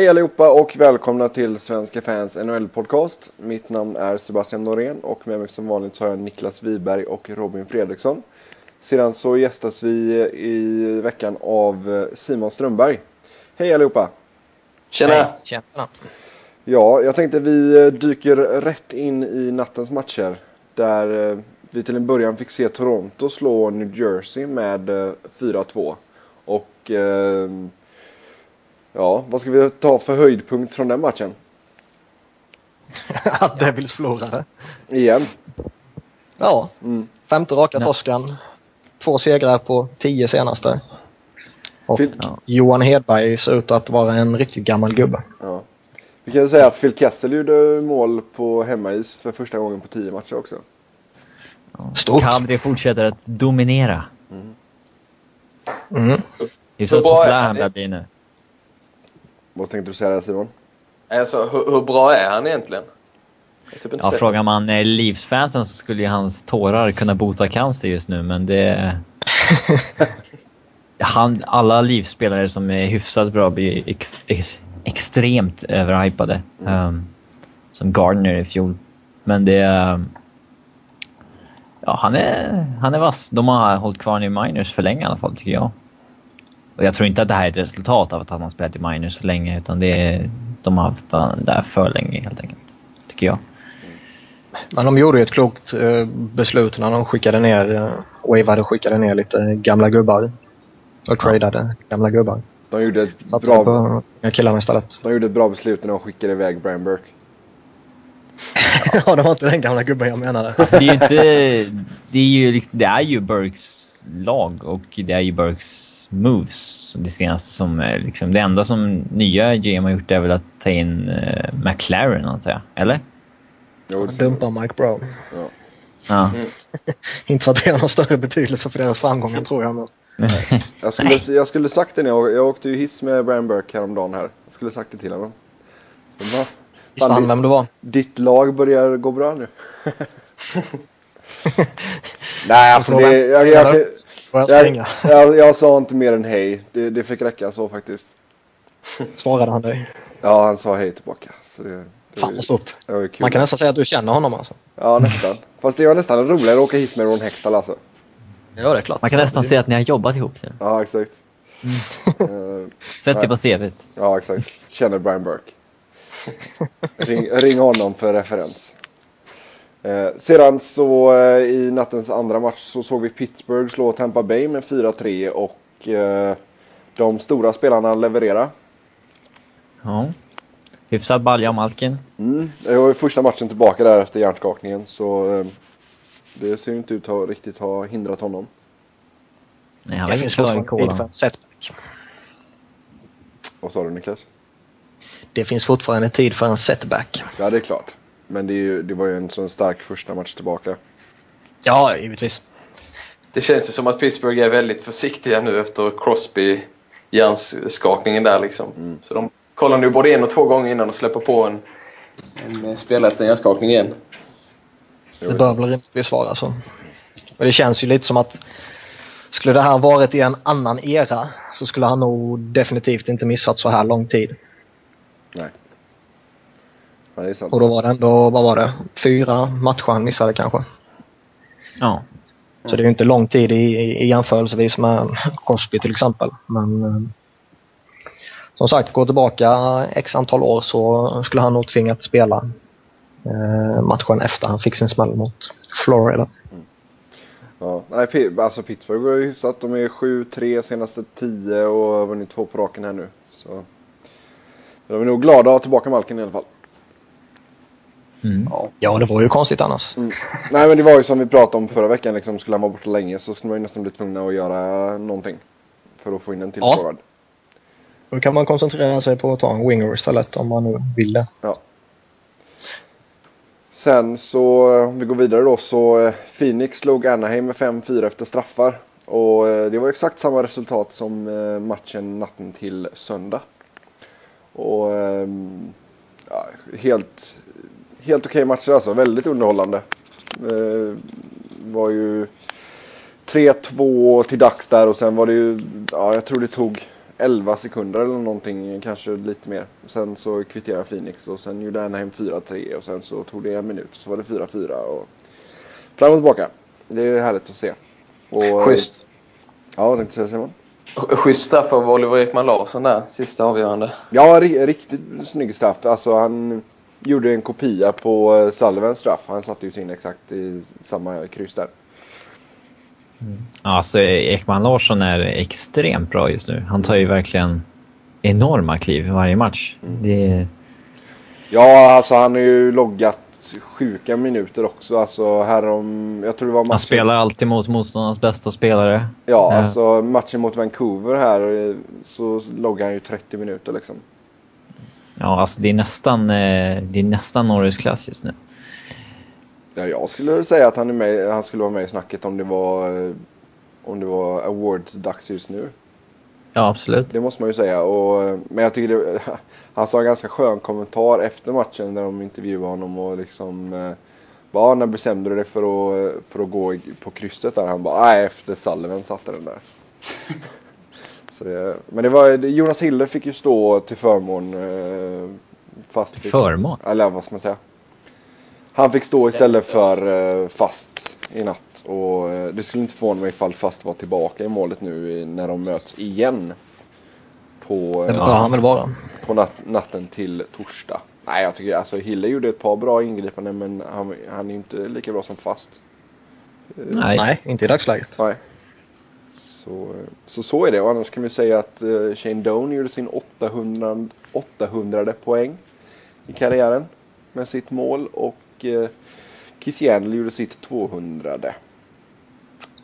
Hej allihopa och välkomna till Svenska fans NHL-podcast. Mitt namn är Sebastian Norén och med mig som vanligt så har jag Niklas Wiberg och Robin Fredriksson. Sedan så gästas vi i veckan av Simon Strömberg. Hej allihopa! Tjena! Hej, tjena. Ja, jag tänkte vi dyker rätt in i nattens matcher. Där eh, vi till en början fick se Toronto slå New Jersey med eh, 4-2. Och eh, ja, vad ska vi ta för höjdpunkt från den matchen? Att Devils förlorade. Igen. Ja, Mm. femte raka torskan. Två segrar på tio senaste. Och Phil. Johan Hedberg ser ut att vara en riktigt gammal gubbe. ja. Vi kan ju säga att Phil Kessel gjorde mål på hemmais för första gången på tio matcher också. Stort. Kadri fortsätter att dominera. Mm. Det är så Hur bra är populär han? han börjar bli nu. Vad tänkte du säga Simon? Alltså, hur, hur bra är han egentligen? Typ Ja, frågar man eh, Leafs-fansen så skulle ju hans tårar kunna bota cancer just nu, men det... han, alla Leafs-spelare som är hyfsat bra blir ex, ex, extremt överhypade. Ehm, som Gardner i fjol. Men det... ehm, Ja, han är, han är vass. De har hållit kvar i minors för länge i alla fall, tycker jag. Och jag tror inte att det här är ett resultat av att han har spelat i minors så länge, utan det är, de har haft honom där för länge helt enkelt. Tycker jag. Men de gjorde ju ett klokt eh, beslut när de skickade ner, eh, wavade och skickade ner lite gamla gubbar. Och tradade gamla gubbar. De gjorde ett Satsade bra, på de killarna istället. de gjorde ett bra beslut när de skickade iväg Brian Burke. ja, det var inte den gamla gubben jag menade. Alltså, det är ju inte... Det är ju, liksom, det är ju Burks lag och det är ju Burks moves. Det senaste som är liksom... Det enda som nya GM har gjort är väl att ta in uh, McLaren, antar jag. Eller? Han dumpar Mike Brown. Ja. Inte för att det har någon större betydelse för deras framgångar tror jag. Men... Jag skulle, jag skulle sagt det när jag, jag åkte ju hiss med Brian Burke häromdagen här. Jag skulle sagt det till honom. Han Fan, vem det var? ditt lag börjar gå bra nu. Nej, alltså det, jag, jag, jag, jag jag, jag, jag sa inte mer än hej. Det, det fick räcka så faktiskt. Svarade han dig? Ja, han sa hej tillbaka. Så det, det, Fan vad stort. det var ju kul. Man kan nästan säga att du känner honom alltså. Ja, nästan. Fast det var nästan roligare att åka hiss med Ron Hextall alltså. Ja, det är klart. Man kan nästan säga att ni har jobbat ihop. Så. Ja, exakt. Eh, Sätt det på CVt. Ja, exakt. Känner Brian Burke. Ring, ring honom för referens. Eh, sedan så eh, i nattens andra match så såg vi Pittsburgh slå Tampa Bay med 4-3 och eh, de stora spelarna leverera. Ja. Hyfsad balja Malkin. Mm. Det var ju första matchen tillbaka där efter hjärnskakningen så eh, det ser ju inte ut att riktigt ha hindrat honom. Nej, han Det var finns inte klar i fortfarande tid för kolan. en setback. Vad sa du Niklas? Det finns fortfarande tid för en setback. Ja, det är klart. Men det, är ju, det var ju en sån stark första match tillbaka. Ja, givetvis. Det känns ju som att Pittsburgh är väldigt försiktiga nu efter Crosby hjärnskakningen där liksom. Så de kollar nu både en och två gånger innan de släpper på en, en spelare efter en hjärnskakning igen. Det bör väl rimligtvis vara så. Och det känns ju lite som att skulle det här varit i en annan era så skulle han nog definitivt inte missat så här lång tid. Nej. Ja, det är sant. Och då var det ändå, vad var det, fyra matcher han missade kanske. Ja. Så det är ju inte lång tid i, i, i jämförelsevis med Crosby till exempel. Men eh, som sagt, gå tillbaka x antal år så skulle han nog tvingat spela eh, matchen efter han fick sin smäll mot Florida. Ja, nej, alltså Pittsburgh var ju hyfsat. De är 7-3 senaste 10 och har vunnit två på raken här nu. Så de är nog glada att ha tillbaka Malkin i alla fall. Mm. Ja, det var ju konstigt annars. Mm. Nej men det var ju som vi pratade om förra veckan. Liksom, skulle han vara borta länge så skulle man ju nästan bli tvungna att göra någonting. För att få in en till Ja. forward. Då kan man koncentrera sig på att ta en winger istället om man nu vill det. Ja. Sen så, om vi går vidare då, så eh, Phoenix slog Anaheim med 5-4 efter straffar. Och eh, det var exakt samma resultat som eh, matchen natten till söndag. Och ehm, ja, helt, helt okej matcher alltså, väldigt underhållande. Eh, var ju 3-2 till dags där och sen var det ju, ja jag tror det tog 11 sekunder eller någonting, kanske lite mer. Sen så kvitterade Phoenix och sen gjorde Anaheim 4-3 och sen så tog det en minut så var det 4-4 och fram och tillbaka. Det är härligt att se. Och, Schysst. Ja, vad tänkte du säga Simon? Schysst straff av Oliver Ekman Larsson där, sista avgörande. Ja, ri- riktigt snygg straff. Alltså han gjorde en kopia på eh, Sullivans straff. Han satte ju sin exakt i samma kryss där. Ja, alltså Ekman Larsson är extremt bra just nu. Han tar ju verkligen enorma kliv varje match. Det är... Ja, alltså han har ju loggat sjuka minuter också. Alltså här om, jag tror det var matchen. Han spelar alltid mot motståndarnas bästa spelare. Ja, alltså matchen mot Vancouver här eh, så loggar han ju 30 minuter liksom. Ja, alltså det är nästan, eh, det är nästan Norris-klass just nu. Ja, jag skulle säga att han, är med, han skulle vara med i snacket om det var, eh, om det var awards-dags just nu. Ja, absolut. Det måste man ju säga. Och, eh, men jag tycker det, han sa en ganska skön kommentar efter matchen där de intervjuade honom och liksom bara, när bestämde du dig för att, för att gå på krysset där? Han bara, nej efter Sullivan satte den där. Så det, men det var, det- Jonas Hille fick ju stå till förmån. eh, Fast fick, Förmån? Eller vad ska man säga? Han fick stå istället för eh, Fast i natt. Och eh, det skulle inte förvåna mig ifall Fast var tillbaka i målet nu i- när de möts igen. På, Det eh, bör han väl vara. på nat natten till torsdag. Nej, jag tycker alltså Hille gjorde ett par bra ingripanden men han, han är ju inte lika bra som Fast. Nej. Nej, inte i dagsläget. Nej. Så, så så är det. Och annars kan vi säga att eh, Shane Doan gjorde sin 800, 800 poäng i karriären med sitt mål och Keith Yandel gjorde sitt 200.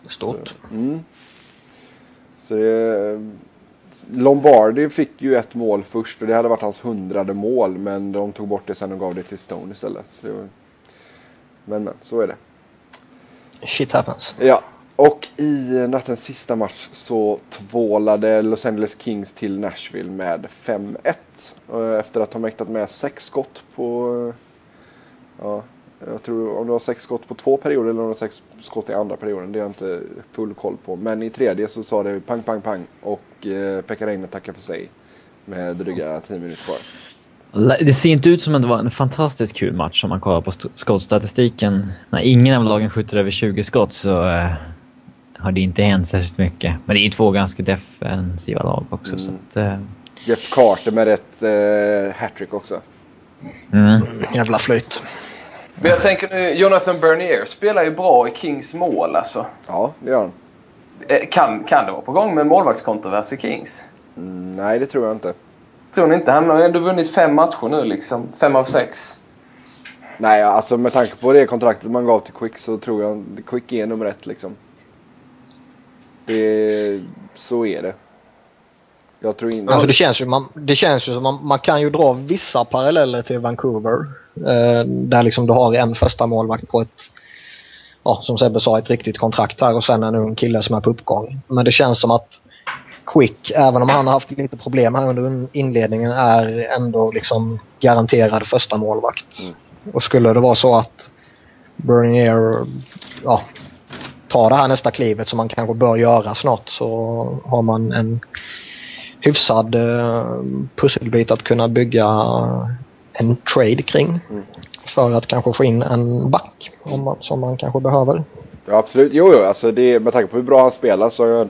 Stort. Mm. Så det, Lombardi fick ju ett mål först och det hade varit hans hundrade mål men de tog bort det sen och gav det till Stone istället. Så var, men men, så är det. Shit happens. Ja, och i nattens sista match så tvålade Los Angeles Kings till Nashville med 5-1. Eh, efter att ha mäktat med sex skott på... Ja, jag tror om det var sex skott på två perioder eller om det var sex skott i andra perioden. Det har jag inte full koll på. Men i tredje så sa det pang, pang, pang. Och eh, Pekka Reine tackar för sig. Med dryga tio minuter kvar. Det ser inte ut som att det var en fantastiskt kul match om man kollar på skottstatistiken. När ingen av lagen skjuter över 20 skott så eh, har det inte hänt särskilt mycket. Men det är två ganska defensiva lag också. Så att, eh, Jeff Carter med ett eh, hattrick också. mm. Jävla flyt. Men jag tänker nu, Jonathan Bernier spelar ju bra i Kings mål alltså. Ja, det gör han. Eh, Kan, kan det vara på gång med målvaktskontrovers i Kings? Mm, nej, det tror jag inte. Tror ni inte? Han har ändå vunnit fem matcher nu liksom. Fem av sex. Nej, alltså med tanke på det kontraktet man gav till Quick så tror jag Quick är nummer ett liksom. Det, så är det. Jag tror inte... Alltså det känns ju, man, det känns ju som man, man kan ju dra vissa paralleller till Vancouver. Eh, där liksom du har en första målvakt på ett, ja som Sebbe sa, ett riktigt kontrakt här och sen en ung kille som är på uppgång. Men det känns som att Quick, även om han har haft lite problem här under inledningen, är ändå liksom garanterad första målvakt. Mm. Och skulle det vara så att Bernier ja, tar det här nästa klivet som man kanske bör göra snart så har man en hyfsad uh, pusselbit att kunna bygga en trade kring. Mm. För att kanske få in en back om man, som man kanske behöver. Ja, absolut. Jo, jo, alltså det, med tanke på hur bra han spelar så...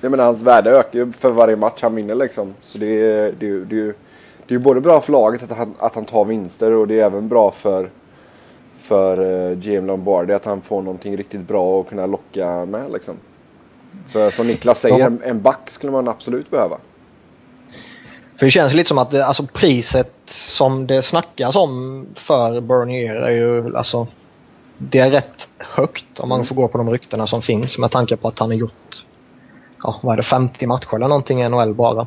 Jag, menar, hans värde ökar ju för varje match han vinner liksom. Så det, är- det, det, ju- det är ju både bra för laget att han, att han tar vinster och det är även bra för, för uh, GM Lombardi att han får någonting riktigt bra att kunna locka med liksom. Så som Niklas säger, Ja. en, back skulle man absolut behöva. För det känns lite som att det, alltså priset som det snackas om för Bernier är ju alltså det är rätt högt om man får gå på de ryktena som finns med tanke på att han har gjort ja, vad är det, 50 matcher eller någonting i NHL bara.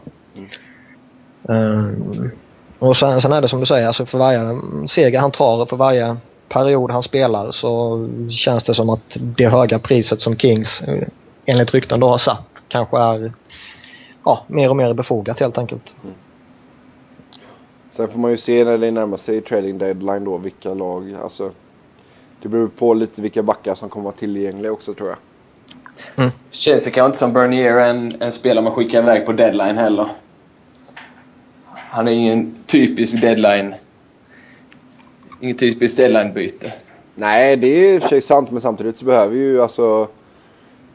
Ehm, och sen, sen är det som du säger, alltså för varje seger han tar och för varje period han spelar så känns det som att det höga priset som Kings eh, enligt rykten då har satt kanske är ja, mer och mer befogat helt enkelt. Sen får man ju se när det närmar sig trading deadline då vilka lag, alltså. Det beror på lite vilka backar som kommer vara tillgängliga också tror jag. Mm. Känns det kanske inte som Bernier en, en spelare man skickar iväg på deadline heller. Han är ingen typisk deadline... Ingen typisk deadline-byte. Nej, det är i och för sig sant men samtidigt så behöver ju alltså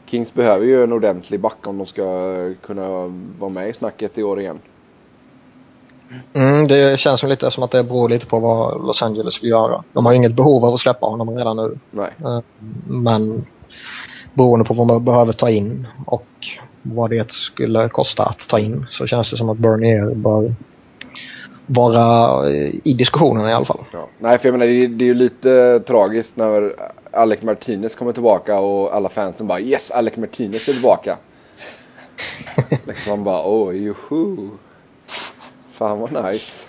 Kings behöver ju en ordentlig back om de ska kunna vara med i snacket i år igen. Mm, det känns lite som att det beror lite på vad Los Angeles vill göra. De har inget behov av att släppa honom redan nu. Nej. Eh, men beroende på vad man behöver ta in och vad det skulle kosta att ta in så känns det som att Bernier bör vara i diskussionen i alla fall. Ja. Nej, för jag menar det, det är ju lite tragiskt när Alec Martinez kommer tillbaka och alla fansen bara Yes, Alec Martinez är tillbaka. liksom man bara oh, juhu. Fan vad nice.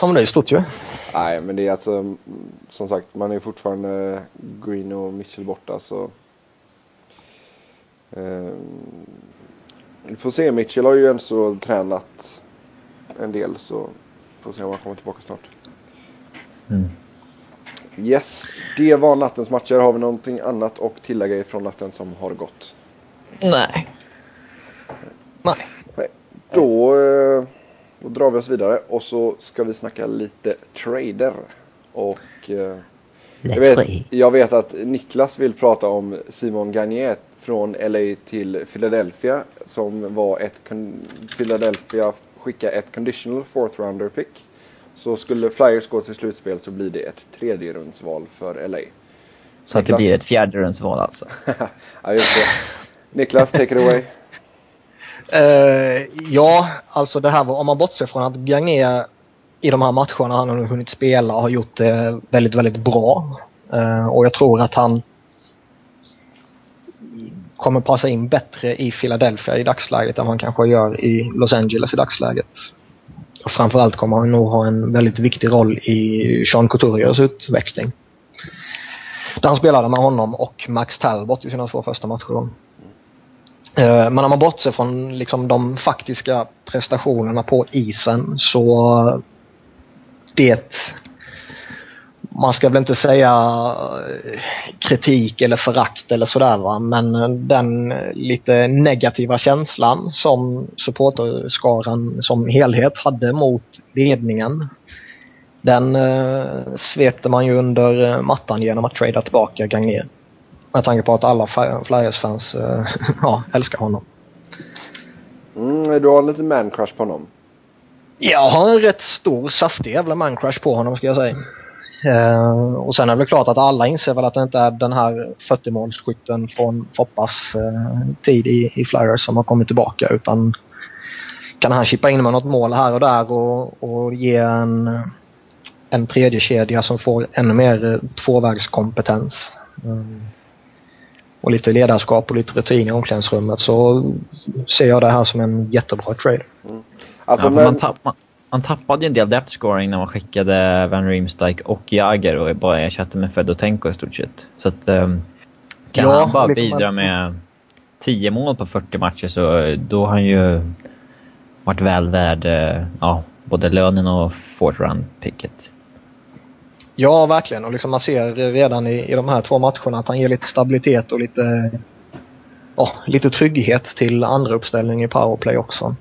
ja men det är ju stort ju. Nej men det är alltså som sagt man är fortfarande Green och Mitchell borta så. Eh, vi får se, Mitchell har ju ändå tränat en del så får se om han kommer tillbaka snart. Mm. Yes, det var nattens matcher. Har vi någonting annat att tillägga ifrån natten som har gått? Nej. Nej. Nej. Då, eh, då drar vi oss vidare och så ska vi snacka lite trader. Och eh, jag vet, jag vet att Niklas vill prata om Simon Gagné från LA till Philadelphia som var ett Philadelphia skicka ett conditional fourth rounder pick. Så skulle Flyers gå till slutspel så blir det ett tredje rundsval för LA. Så att det blir ett fjärde rundsval alltså? ja, just det. Niklas, take it away. Uh, ja, alltså det här var, om man bortser från att Gagné i de här matcherna han har hunnit spela har gjort det väldigt, väldigt bra. Uh, och jag tror att han kommer passa in bättre i Philadelphia i dagsläget än vad han kanske gör i Los Angeles i dagsläget. Och framförallt kommer han nog ha en väldigt viktig roll i Sean Couturiers utväxling. Där han spelade med honom och Max Talbot i sina två första matcher. Eh, men om man bortser från liksom de faktiska prestationerna på isen så det man ska väl inte säga eh, kritik eller förakt eller sådär va, men den lite negativa känslan som supporterskaran som helhet hade mot ledningen. Den eh, svepte man ju under mattan genom att trada tillbaka Gagner. Med tanke på att alla Flyers-fans eh, ja, älskar honom. Mm, du har lite man-crush på honom? Jag har en rätt stor saftig jävla man-crush på honom ska jag säga. Uh, och sen är det väl klart att alla inser väl att det inte är den här 40-målsskytten från Foppas uh, tid i, i Flyers som har kommit tillbaka utan kan han chippa in med något mål här och där och, och ge en, en tredje kedja som får ännu mer uh, tvåvägskompetens och lite ledarskap och lite rutin i omklädningsrummet så ser jag det här som en jättebra trade. Mm. Alltså, ja, men... man, tapp, man, man tappade ju en del depth scoring när man skickade Van Riemsdyk och Jagger och bara ersatte med Fedotenko i stort sett. Så att, um, kan ja, han bara liksom bidra med 10 mål på 40 matcher så då har han ju varit väl värd uh, ja, både lönen och fourth run picket. Ja, verkligen. Och liksom man ser redan i, i de här två matcherna att han ger lite stabilitet och lite, ja, lite trygghet till andra uppställning i powerplay också.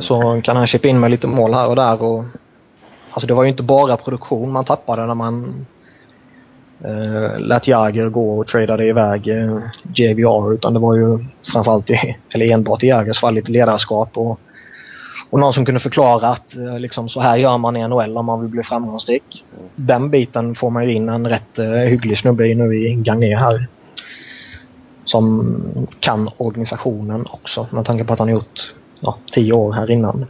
Så kan han chippa in med lite mål här och där. Och, alltså det var ju inte bara produktion man tappade när man eh, lät Jagger gå och tradade iväg eh, JVR utan det var ju framförallt, i, eller enbart i Jagers fall, lite ledarskap och, och någon som kunde förklara att eh, liksom, så här gör man i NHL om man vill bli framgångsrik. Den biten får man ju in en rätt eh, hygglig snubbe i nu i Gagné här. Som kan organisationen också med tanke på att han har gjort ja, tio år här innan.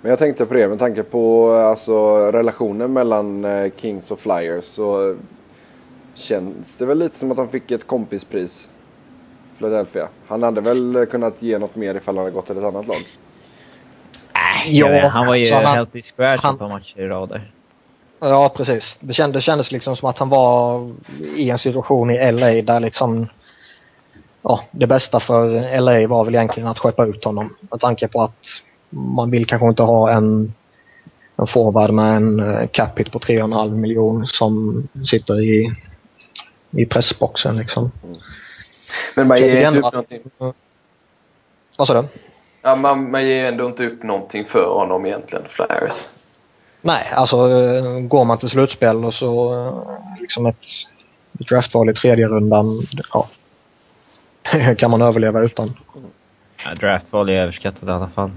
Men jag tänkte på det med tanke på alltså, relationen mellan eh, Kings och Flyers så känns det väl lite som att han fick ett kompispris. Philadelphia. Han hade väl kunnat ge något mer ifall han hade gått till ett annat lag. Äh, ja, han var ju han, healthy scratch han, på matcher i rader. Ja, precis. Det kändes, det kändes liksom som att han var i en situation i LA där liksom ja, det bästa för LA var väl egentligen att skeppa ut honom. Med tanke på att man vill kanske inte ha en, en forward med en eh, cap hit på 3,5 miljon som sitter i i pressboxen liksom. Men man ger inte upp att- någonting. Vad sa du? Ja, man, man ger ändå inte upp någonting för honom egentligen, Flyers. Nej, alltså eh, går man till slutspel och så eh, liksom ett, ett draftval i tredje rundan, ja. Kan man överleva utan. Ja, draftval är överskattat i alla fall.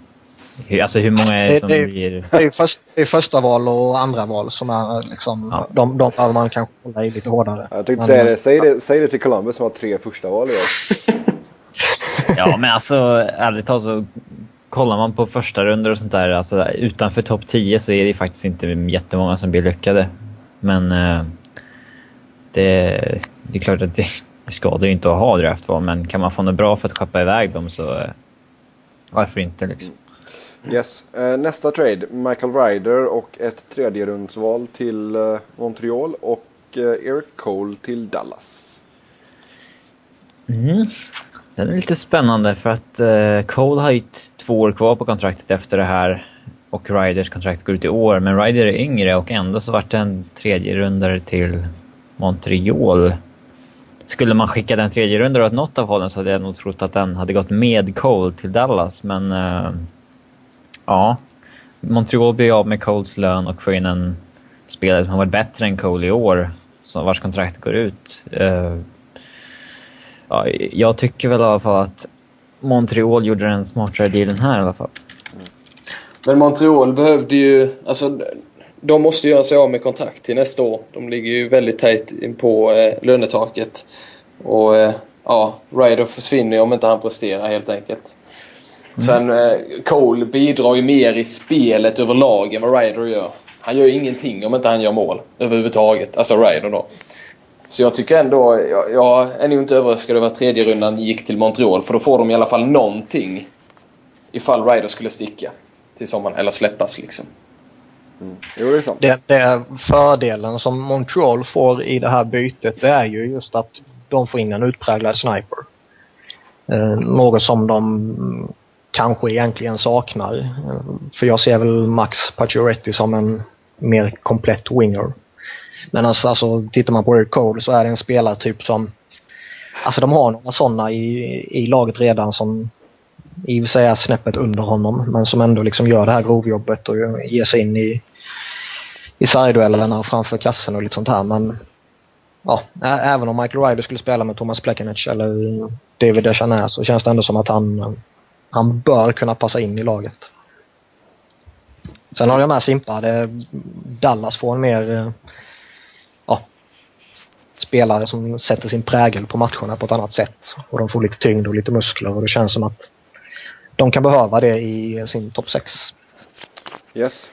Hur, alltså hur många är det Det- som det- blir... Det är, först, det är första val och andra val som är liksom, Ja. de, de behöver man kanske hålla i lite hårdare. Jag tänkte säga det. Säg, det. säg det till Columbus som har tre första val i år. Ja, men alltså ärligt talat så kollar man på första runder och sånt där, alltså utanför topp 10 så är det faktiskt inte jättemånga som blir lyckade. Men eh, det, det är klart att det, det skadar ju inte att ha draftval, men kan man få något bra för att skeppa iväg dem så eh, varför inte liksom. Yes. Eh, nästa trade. Michael Ryder och ett tredje rundsval till eh, Montreal och Eric Cole till Dallas. Mm. Den är lite spännande för att Cole har ju två år kvar på kontraktet efter det här och Ryders kontrakt går ut i år. Men Ryder är yngre och ändå så vart det en tredje rundare till Montreal. Skulle man skicka den tredje rundan åt något av hållen så hade jag nog trott att den hade gått med Cole till Dallas. Men Uh, ja, Montreal blir av med Coles lön och får in en spelare som har varit bättre än Cole i år, som vars kontrakt går ut. Uh, Ja, jag tycker väl i alla fall att Montreal gjorde den smartare dealen här i alla fall. Men Montreal behövde ju... Alltså, de måste göra sig av med kontrakt till nästa år. De ligger ju väldigt tajt in på eh, lönetaket. Och eh, ja, Ryder försvinner ju om inte han presterar helt enkelt. Sen eh, Cole bidrar ju mer i spelet överlag än vad Ryder gör. Han gör ju ingenting om inte han gör mål överhuvudtaget. Alltså Ryder då. Så jag tycker ändå, jag, jag är nog inte överraskad över att tredje rundan gick till Montreal. För då får de i alla fall någonting ifall Ryder skulle sticka till sommaren eller släppas liksom. Mm. Jo, det är sant. Det, det fördelen som Montreal får i det här bytet det är ju just att de får in en utpräglad sniper. Eh, något som de kanske egentligen saknar. Eh, för jag ser väl Max Pacioretty som en mer komplett winger. Men alltså, alltså tittar man på Eric Cole så är det en spelartyp som Alltså de har några sådana i, i laget redan som i och för sig är snäppet under honom men som ändå liksom gör det här grovjobbet och ger sig in i i sargduellerna framför kassen och lite sånt här men ja, även om Michael Ryder skulle spela med Thomas Plekanec eller David Dechanes så känns det ändå som att han, han bör kunna passa in i laget. Sen har jag med Simpa, det, Dallas får en mer ja, spelare som sätter sin prägel på matcherna på ett annat sätt. Och de får lite tyngd och lite muskler och det känns som att de kan behöva det i sin topp 6. Yes.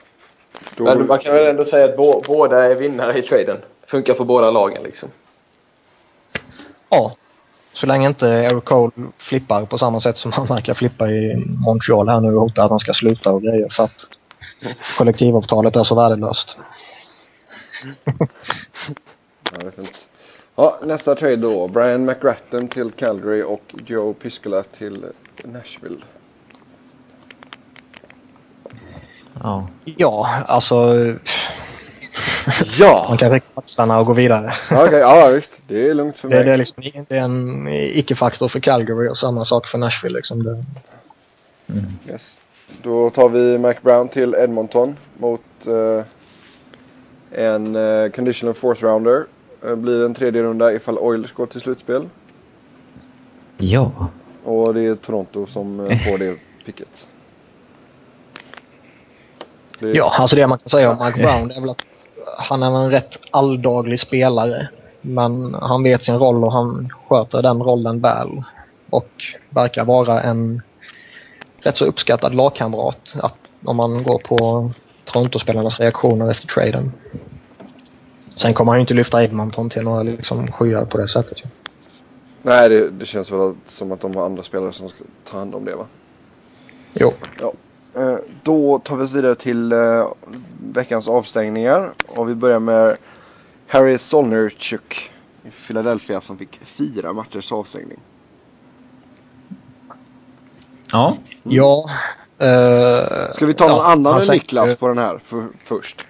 Då, Men man kan väl ändå säga att bå- båda är vinnare i traden. Funkar för båda lagen liksom. Ja. Så länge inte Eric Cole flippar på samma sätt som han verkar flippa i Montreal här nu och hotar att han ska sluta och grejer för att kollektivavtalet är så värdelöst. Ja. Ja, nästa trade då. Brian McGrattan till Calgary och Joe Piscola till Nashville. Ja. Ja, alltså Ja! man kan räcka axlarna och gå vidare. Okej, ja visst. Det är lugnt för Det, mig. det, är liksom, det är en icke-faktor för Calgary och samma sak för Nashville. Liksom. Det, Yes. Då tar vi Mac Brown till Edmonton mot eh, en eh, conditional fourth rounder. Eh, blir en tredje runda ifall Oilers går till slutspel. Ja. Och det är Toronto som får det picket. Det, ja, alltså det man kan säga om Mike Brown är väl att han är en rätt alldaglig spelare. Men han vet sin roll och han sköter den rollen väl. Och verkar vara en rätt så uppskattad lagkamrat. Att, om man går på Toronto-spelarnas reaktioner efter traden. Sen kommer han ju inte lyfta Edmonton till några liksom skyar på det sättet. Nej, det, det känns väl som att de har andra spelare som ska ta hand om det va? Jo. Ja. Eh, Då tar vi oss vidare till eh, veckans avstängningar. Och vi börjar med Harry Solnerchuk i Philadelphia som fick fyra matchers avstängning. Ja. Ja. eh, Ska vi ta någon ja, annan än Niklas på den här för, först?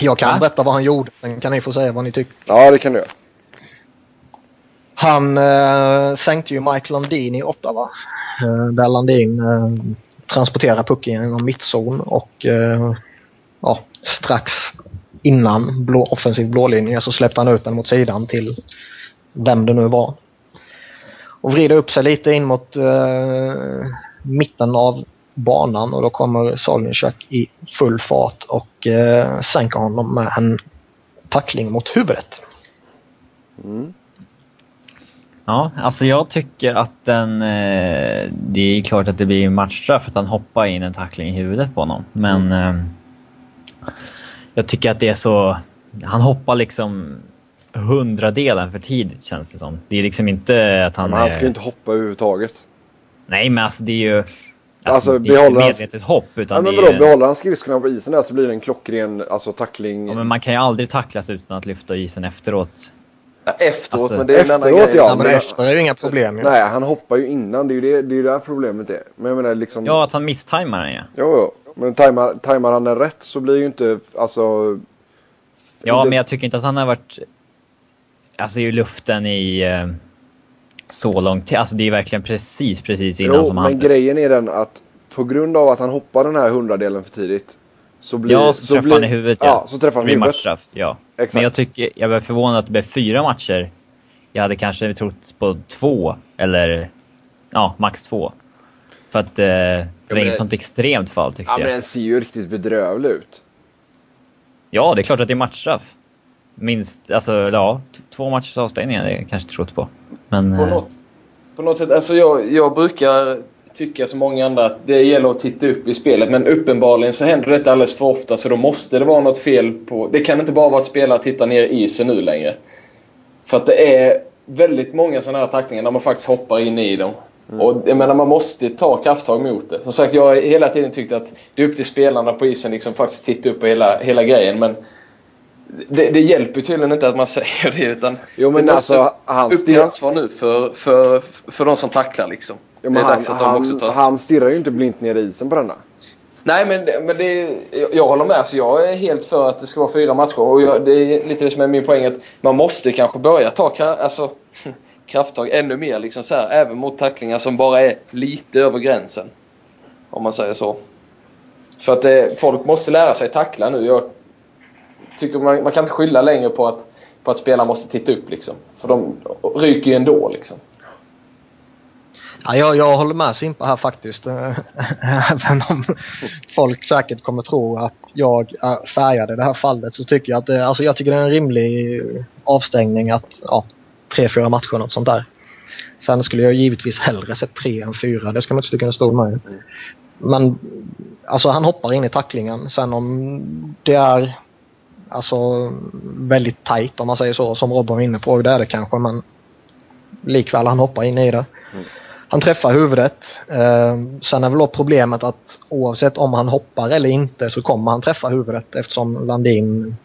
Jag kan Va? berätta vad han gjorde. Sen kan ni få säga vad ni tycker. Ja, det kan du göra. Han eh, sänkte ju Mike Landin i Ottawa. Eh, där Landin eh, Transportera pucken genom mittzon och eh, ja, strax innan blå, offensiv blålinje så släppte han ut den mot sidan till vem det nu var. Och vrider upp sig lite in mot eh, mitten av banan och då kommer Solnichak i full fart och eh, sänker honom med en tackling mot huvudet. Mm. Ja, alltså jag tycker att den... Eh, det är klart att det blir matchstraff för att han hoppar in en tackling i huvudet på honom. Men eh, jag tycker att det är så... Han hoppar liksom hundradelen för tidigt känns det som. Det är liksom inte att han... Men han ska är- ju inte hoppa överhuvudtaget. Nej, men alltså det är ju... Alltså, Alltså, det är inte medvetet hopp utan Ja, men är vadå, ju... behåller han skridskorna på isen där så blir det en klockren alltså, tackling. Ja, men man kan ju aldrig tacklas utan att lyfta isen efteråt. Ja, efteråt, Alltså, men det är en annan efteråt, grej. ja, Ja, men men- efter är ju inga problem ju. Nej, han hoppar ju innan. Det är ju det, det, är där problemet är. Men jag menar liksom... Ja, att han misstajmar den ja. Jo, jo. Men tajmar, tajmar han den rätt så blir ju inte, alltså... Ja, det- men jag tycker inte att han har varit... Alltså i luften i eh, så lång tid. Alltså det är verkligen precis, precis innan Jo, som men han... grejen är den att på grund av att han hoppar den här hundradelen för tidigt så blir... Ja, så, träffar blir, han i huvudet ja. Ja, så träffar han blir huvudet. matchstraff, ja. Exakt. Men jag tycker, jag var förvånad att det blev fyra matcher. Jag hade kanske trott på två eller ja, max två. För att eh, det var men inget sånt extremt fall tyckte Ja, men jag. den ser ju riktigt bedrövlig ut. Ja, det är klart att det är matchstraff. Minst, alltså ja, två matchers avstängning hade jag kanske trott på. Men... På eh, något, på något sätt, alltså jag, jag brukar tycka som många andra att det gäller att titta upp i spelet. Men uppenbarligen så händer detta alldeles för ofta så då måste det vara något fel på... Det kan inte bara vara att spelare tittar ner i isen nu längre. För att det är väldigt många sådana här tacklingar där man faktiskt hoppar in i dem. Och jag menar, man måste ta krafttag mot det. Som sagt, jag har hela tiden tyckt att det är upp till spelarna på isen liksom faktiskt titta upp på hela, hela grejen. Men det, det hjälper tydligen inte att man säger det utan Jo, men det måste alltså, han upp till ansvar nu för, för, för de som tacklar liksom. Ja, det är han, dags att de också han, tar han stirrar ju inte blint ner i isen på denna. Nej men, men det, jag- jag håller med. Alltså, jag är helt för att det ska vara fyra matcher. Och jag, det är lite det som är min poäng. Att man måste kanske börja ta alltså, krafttag ännu mer. Liksom så här, även mot tacklingar som bara är lite över gränsen. Om man säger så. För att det, folk måste lära sig tackla nu. Jag tycker man, man kan inte skylla längre på att, på att spelarna måste titta upp. Liksom. För de ryker ju ändå. Liksom. Ja, jag, jag håller med Simpa här faktiskt. Även om folk säkert kommer tro att jag är färgad i det här fallet så tycker jag att det, alltså jag tycker det är en rimlig avstängning att ja, tre, fyra matcher något sånt där. Sen skulle jag givetvis hellre sett tre än fyra. Det ska man inte sticka under stol med. Men alltså han hoppar in i tacklingen. Sen om det är alltså väldigt tajt om man säger så som Robin var inne på. Det är det kanske men likväl han hoppar in i det. Han träffar huvudet. Eh, sen är väl då problemet att oavsett om han hoppar eller inte så kommer han träffa huvudet eftersom Landin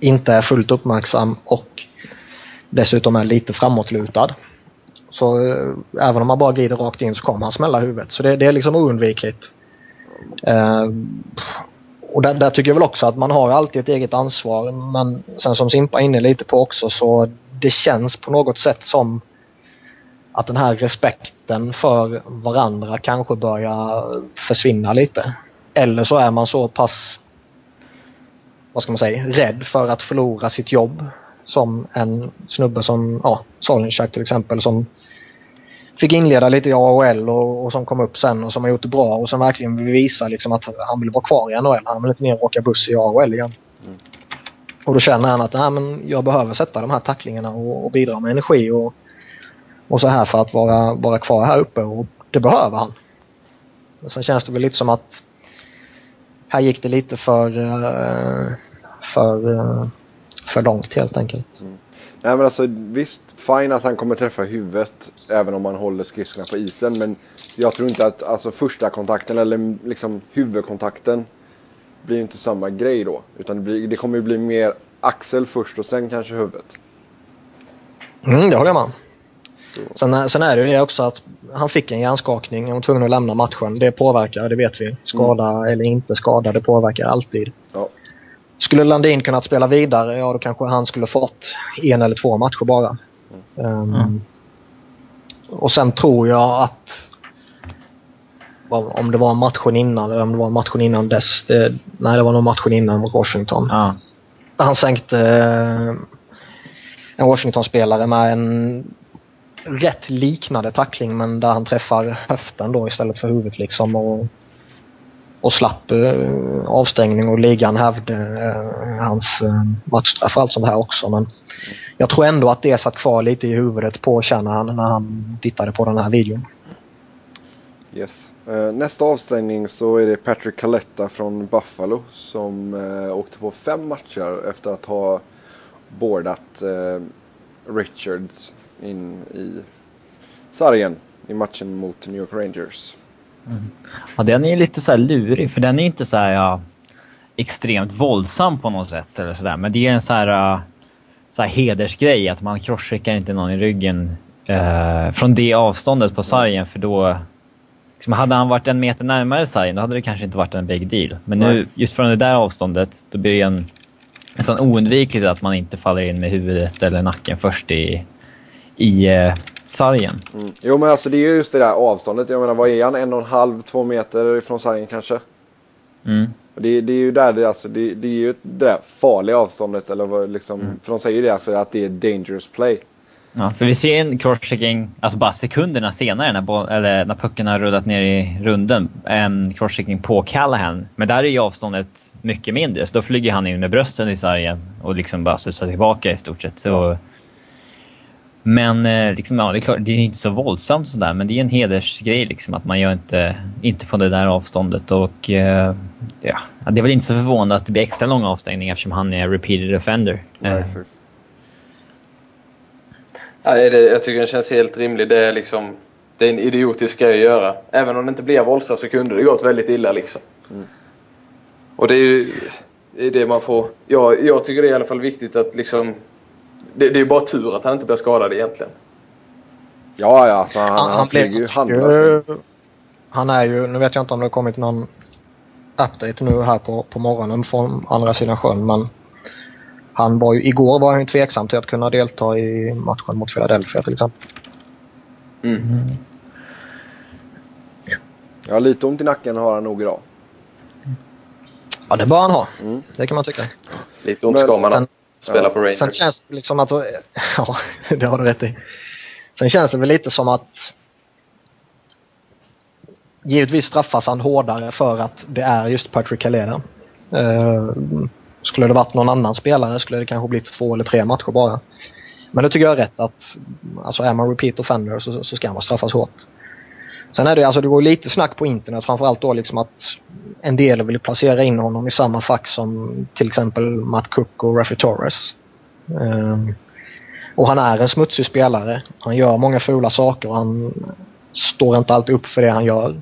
inte är fullt uppmärksam och dessutom är lite framåtlutad. Så eh, även om han bara glider rakt in så kommer han smälla huvudet. Så det, det är liksom oundvikligt. Eh, och där, där tycker jag väl också att man har alltid ett eget ansvar men sen som Simpa är inne lite på också så det känns på något sätt som att den här respekten för varandra kanske börjar försvinna lite. Eller så är man så pass, vad ska man säga, rädd för att förlora sitt jobb. Som en snubbe som, ja, Solnichak till exempel som fick inleda lite i AHL och, och som kom upp sen och som har gjort det bra och som verkligen vill visa liksom att han vill vara kvar i NHL. Han vill inte ner och åka buss i AHL igen. Och då känner han att Nej, men jag behöver sätta de här tacklingarna och, och bidra med energi och, och så här för att vara, vara kvar här uppe och det behöver han. Sen känns det väl lite som att här gick det lite för, eh, för, eh, för långt helt enkelt. Nej men alltså visst, fine att han kommer träffa huvudet även om han håller skridskorna på isen. Men jag tror inte att alltså, första kontakten eller liksom huvudkontakten blir inte samma grej då. Utan det, blir, det kommer ju bli mer axel först och sen kanske huvudet. Mm, det håller jag med. Sen, sen är det ju det också att han fick en hjärnskakning och var tvungen att lämna matchen. Det påverkar, det vet vi. Skada eller inte skada, det påverkar alltid. Ja. Skulle Landin kunnat spela vidare, ja då kanske han skulle fått en eller två matcher bara. Um, och sen tror jag att om det var matchen innan eller om det var matchen innan dess. Det, nej, det var nog matchen innan mot Washington. Ja. Han sänkte eh, en Washington-spelare med en rätt liknande tackling men där han träffar höften då istället för huvudet liksom. Och, och slapp eh, avstängning och ligan hävde eh, hans eh, matchstraff och allt sånt här också. Men jag tror ändå att det satt kvar lite i huvudet på han när han tittade på den här videon. Yes. Eh, nästa avstängning så är det Patrick Caletta från Buffalo som eh, åkte på fem matcher efter att ha bordat eh, Richards in i sargen i matchen mot New York Rangers. Mm. Ja, den är ju lite så lurig för den är inte så här, ja, extremt våldsam på något sätt eller sådär. Men det är en så här, så här hedersgrej att man crosscheckar inte någon i ryggen från det avståndet på sargen för då Liksom hade han varit en meter närmare sargen då hade det kanske inte varit en big deal. Men nu, just från det där avståndet, då blir det en, nästan oundvikligt att man inte faller in med huvudet eller nacken först i, i eh, sargen. Mm. Jo men alltså det är just det där avståndet. Jag menar vad är han? En och en halv, två meter från sargen kanske? Mm. Det, det, är ju där det, alltså, det, det är ju det där farliga avståndet. Eller vad, liksom, mm. För de säger ju det alltså, att det är dangerous play. Ja, för vi ser en crosschecking, alltså bara sekunderna senare när, boll, eller när pucken har rullat ner i runden, en crosschecking på Callahan. Men där är ju avståndet mycket mindre, så då flyger han in med brösten i sargen och liksom bara studsar tillbaka i stort sett. Så, ja. Men eh, liksom, ja, det är klart, det är inte så våldsamt sådär, men det är en hedersgrej liksom att man gör inte, inte på det där avståndet och eh, ja, det är väl inte så förvånande att det blir extra långa avstängningar eftersom han är repeated offender. Ja, eh, Nej, det, jag tycker den känns helt rimlig. Det är liksom... Det är en idiotisk grej att göra. Även om det inte blir våldsamt så kunde det gått väldigt illa liksom. Mm. Och det är ju det, är det man får... Ja, jag tycker det är i alla fall viktigt att liksom... Det, det är bara tur att han inte blir skadad egentligen. Ja, ja, alltså han, han, han flyger ju handlöst. Han är ju, nu vet jag inte om det har kommit någon update nu här på, på morgonen från andra sidan sjön men han var ju, igår var han ju tveksam till att kunna delta i matchen mot Philadelphia till exempel. Mm. Ja, lite ont i nacken har han nog idag. Ja, det bör han ha. Mm. Det kan man tycka. Lite ont ska man ha. Spela ja. på Rangers. Sen känns det liksom att... Ja, det har du rätt i. Sen känns det väl lite som att... Givetvis straffas han hårdare för att det är just Patrick Kaleda. Uh, skulle det varit någon annan spelare skulle det kanske blivit två eller tre matcher bara. Men det tycker jag är rätt att alltså är man repeat offender så, så ska man straffas hårt. Sen är det alltså, det går lite snack på internet framförallt då liksom att en del vill placera in honom i samma fack som till exempel Matt Cook och Raffy Torres. Um, och han är en smutsig spelare. Han gör många fula saker och han står inte alltid upp för det han gör.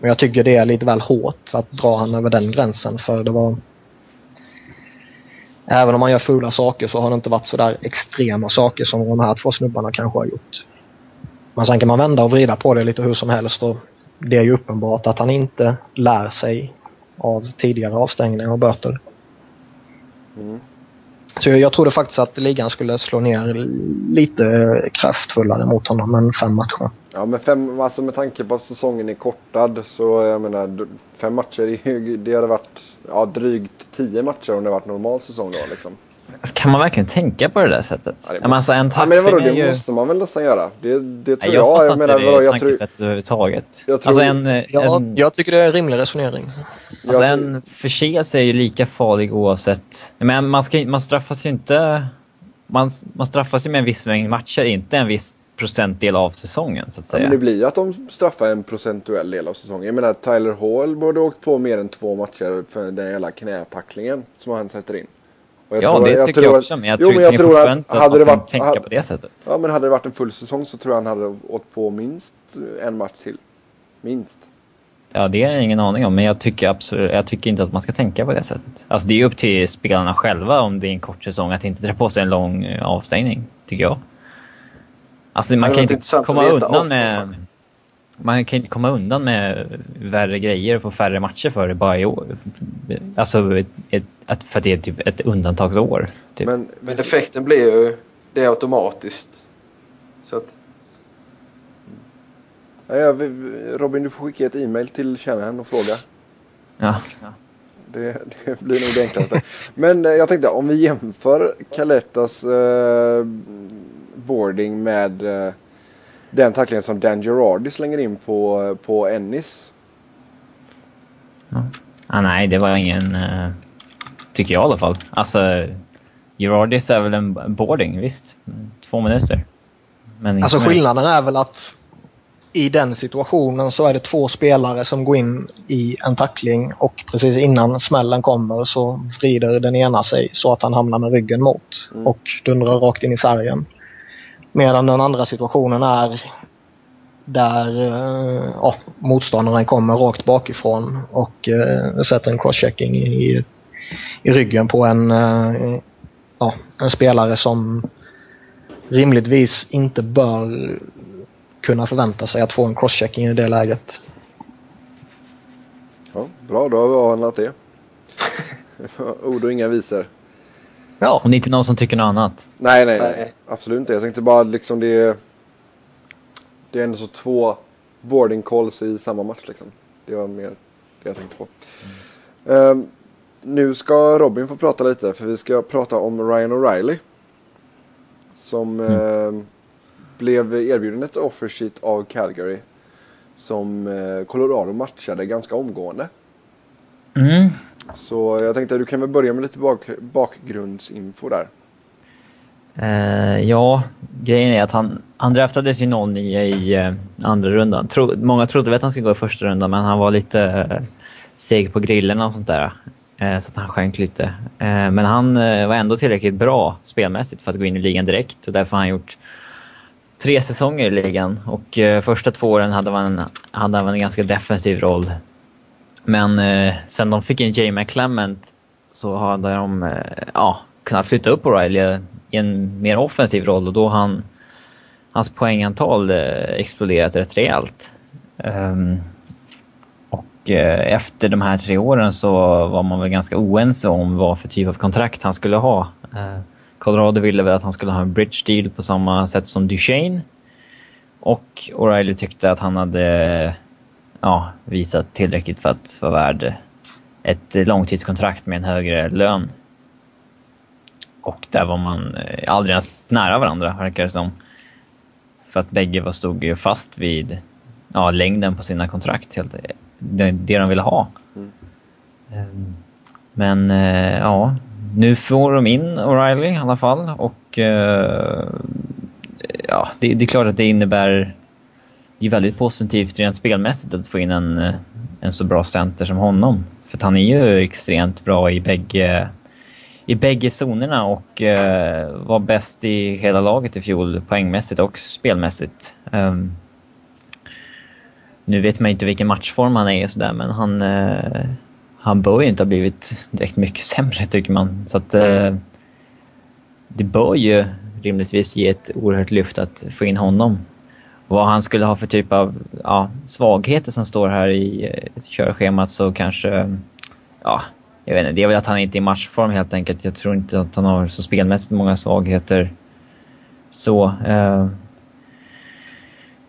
Men jag tycker det är lite väl hårt att dra han över den gränsen för det var Även om han gör fula saker så har det inte varit sådär extrema saker som de här två snubbarna kanske har gjort. Men sen kan man vända och vrida på det lite hur som helst och det är ju uppenbart att han inte lär sig av tidigare avstängningar och böter. Mm. Så jag, jag trodde faktiskt att ligan skulle slå ner lite kraftfullare mot honom än fem matcher. Ja men fem, alltså med tanke på att säsongen är kortad så jag menar fem matcher, det hade varit ja, drygt tio matcher om det varit normal säsong då liksom. Kan man verkligen tänka på det där sättet? Ja, det, måste, alltså, en ja, men vadå, det ju... måste man väl nästan göra. Det, det tror jag. Jag, jag menar, vadå, jag tankesättet tror... överhuvudtaget. Jag, tror... alltså en, ja, en... jag tycker det är en rimlig resonering. Alltså jag... en förseelse är ju lika farlig oavsett... Men man, ska, man straffas ju inte... Man, man straffas ju med en viss mängd matcher, inte en viss procentdel av säsongen så att säga. Ja, men det blir ju att de straffar en procentuell del av säsongen. Jag menar Tyler Hall borde åkt på mer än två matcher för den hela knätacklingen som han sätter in. Ja, tror, det jag tycker jag också. Men jag jo, tror, men jag tror att, att hade det varit, tänka hade, på det sättet. Ja, men hade det varit en full säsong så tror jag han hade åkt på minst en match till. Minst. Ja, det har jag ingen aning om, men jag tycker, absolut, jag tycker inte att man ska tänka på det sättet. Alltså det är upp till spelarna själva om det är en kort säsong att inte dra på sig en lång eh, avstängning, tycker jag. Alltså man kan inte komma undan med... Man kan inte komma undan med värre grejer och få färre matcher för det bara i år. Alltså ett, ett, för att det är typ ett undantagsår. Typ. Men, men effekten blir ju... Det är automatiskt Så att, Ja, ja, Robin, du får skicka ett e-mail till Shanahan och fråga. Ja. Det, det blir nog det enklaste. Men eh, jag tänkte om vi jämför Kalettas eh, boarding med eh, den tacklingen som Dan Girardi slänger in på, på Ennis. Ah, nej, det var ingen... eh, tycker jag i alla fall. Alltså, Girardis är väl en boarding, visst. Två minuter. Men Alltså skillnaden är väl att i den situationen så är det två spelare som går in i en tackling och precis innan smällen kommer så vrider den ena sig så att han hamnar med ryggen mot Mm. och dundrar rakt in i sargen. Medan den andra situationen är där eh, ja, motståndaren kommer rakt bakifrån och eh, sätter en crosschecking i, i ryggen på en, eh, ja, en spelare som rimligtvis inte bör kunna förvänta sig att få en crosschecking i det läget. Ja, bra, då har vi avhandlat det. Ord och inga visor. Ja, Om det inte är någon som tycker något annat. Nej, nej, nej. Absolut inte. Jag tänkte bara liksom det. Det är ändå så två boarding calls i samma match liksom. Det var mer det jag tänkte på. Ehm, nu ska Robin få prata lite för vi ska prata om Ryan O'Reilly. Som ehm, blev erbjuden ett offer sheet av Calgary. Som eh, Colorado matchade ganska omgående. Mm. Så jag tänkte att du kan väl börja med lite bak bakgrundsinfo där. Eh, ja, grejen är att han, han draftades ju 09 i eh, andra rundan. Tro, många trodde väl att han skulle gå i första rundan men han var lite eh, seg på grillen och sånt där. Eh, så att han sjönk lite. Eh, men han eh, var ändå tillräckligt bra spelmässigt för att gå in i ligan direkt och därför har han gjort tre säsonger i ligan. Och eh, första två åren hade han, hade han en ganska defensiv roll. Men eh, sen de fick in Jay Clement så hade de eh, ja, kunnat flytta upp O'Reilly i en mer offensiv roll och då har han hans poängantal eh, exploderat rätt rejält. Um, och eh, efter de här tre åren så var man väl ganska oense om vad för typ av kontrakt han skulle ha. Eh, Colorado ville väl att han skulle ha en bridge deal på samma sätt som Duchene. Och O'Reilly tyckte att han hade ja, visat tillräckligt för att vara värd ett långtidskontrakt med en högre lön. Och där var man eh, aldrig ens nära varandra, verkar det som. För att bägge var stod ju fast vid ja, längden på sina kontrakt, helt, det, det de ville ha. Mm. Ehm, Men eh, ja, nu får de in O'Reilly i alla fall och eh, ja, det, det är klart att det innebär det är väldigt positivt rent spelmässigt att få in en, eh, en så bra center som honom. För att han är ju extremt bra i bägge, i bägge zonerna och uh, var bäst i hela laget i fjol poängmässigt och spelmässigt. Um, nu vet man inte vilken matchform han är och sådär men han, uh, han bör ju inte ha blivit direkt mycket sämre tycker man. Så att uh, det bör ju rimligtvis ge ett oerhört lyft att få in honom. Vad han skulle ha för typ av ja, svagheter som står här i eh, körschemat så kanske... Ja, jag vet inte. Det är väl att han inte är i matchform helt enkelt. Jag tror inte att han har så spelmässigt många svagheter. Så... Eh,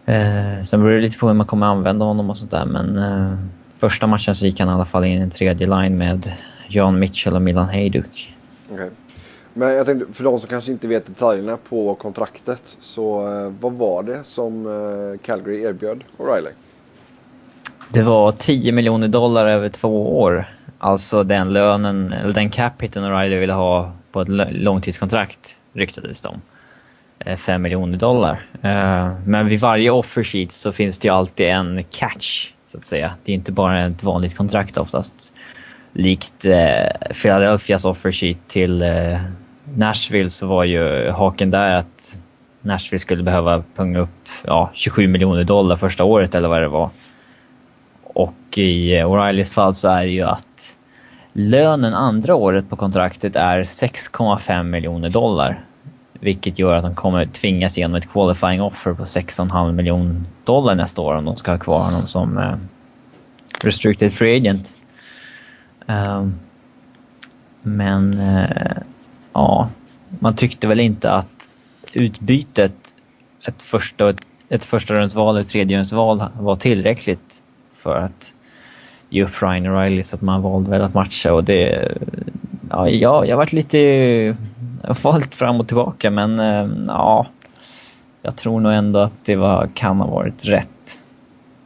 eh, sen beror det lite på hur man kommer använda honom och sånt där men eh, första matchen så gick han i alla fall in i en tredje line med Jan Mitchell och Milan Hejduk. Okay. Men jag tänkte, för de som kanske inte vet detaljerna på kontraktet. Så eh, vad var det som eh, Calgary erbjöd O'Reilly? Det var 10 miljoner dollar över två år. Alltså den lönen, eller den cap hiten O'Reilly ville ha på ett långtidskontrakt ryktades de. Eh, 5 miljoner dollar. Eh, men vid varje offer sheet så finns det ju alltid en catch, så att säga. Det är inte bara ett vanligt kontrakt oftast. Likt eh, Philadelphias offer sheet till eh, Nashville så var ju haken där att Nashville skulle behöva punga upp ja, 27 miljoner dollar första året eller vad det var. Och i O'Reillys fall så är det ju att lönen andra året på kontraktet är 6,5 miljoner dollar. Vilket gör att de kommer tvingas igenom ett qualifying offer på 6,5 miljoner dollar nästa år om de ska ha kvar honom som eh, restricted free agent. Um, men eh, ja, man tyckte väl inte att utbytet ett första, ett första rundsval eller tredje rundsval var tillräckligt för att ge upp Ryan O'Reilly så att man valde väl att matcha och det... Ja, jag, jag varit lite... Valt fram och tillbaka men eh, ja... Jag tror nog ändå att det var, kan ha varit rätt.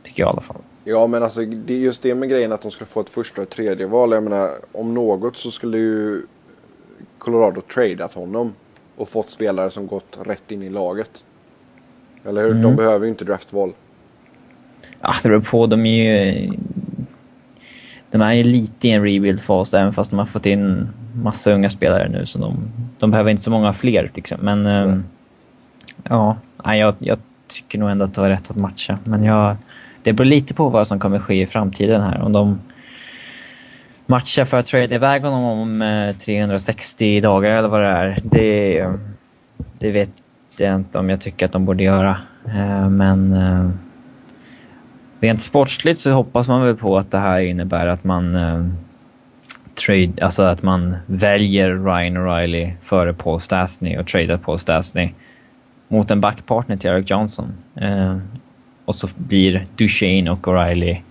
Tycker jag i alla fall. Ja men alltså det är just det med grejen att de skulle få ett första och ett tredje val. Jag menar om något så skulle ju Colorado tradeat honom. Och fått spelare som gått rätt in i laget. Eller hur? Mm. De behöver ju inte draftval. Ja, det beror på. De är ju... De är ju lite i en rebuild-fas även fast de har fått in massa unga spelare nu. Så de, de behöver inte så många fler liksom. Men ehm, ja, jag, jag tycker nog ändå att det var rätt att matcha. Men jag, det beror lite på vad som kommer ske i framtiden här. Om de matcha för att trade iväg honom om eh, 360 dagar eller vad det är. Det, det vet jag inte om jag tycker att de borde göra. Eh, men eh, rent sportsligt så hoppas man väl på att det här innebär att man trade, alltså att man väljer Ryan O'Reilly före Paul Stastny och tradar Paul Stastny mot en backpartner till Eric Johnson. Eh, och så blir Duchene och O'Reilly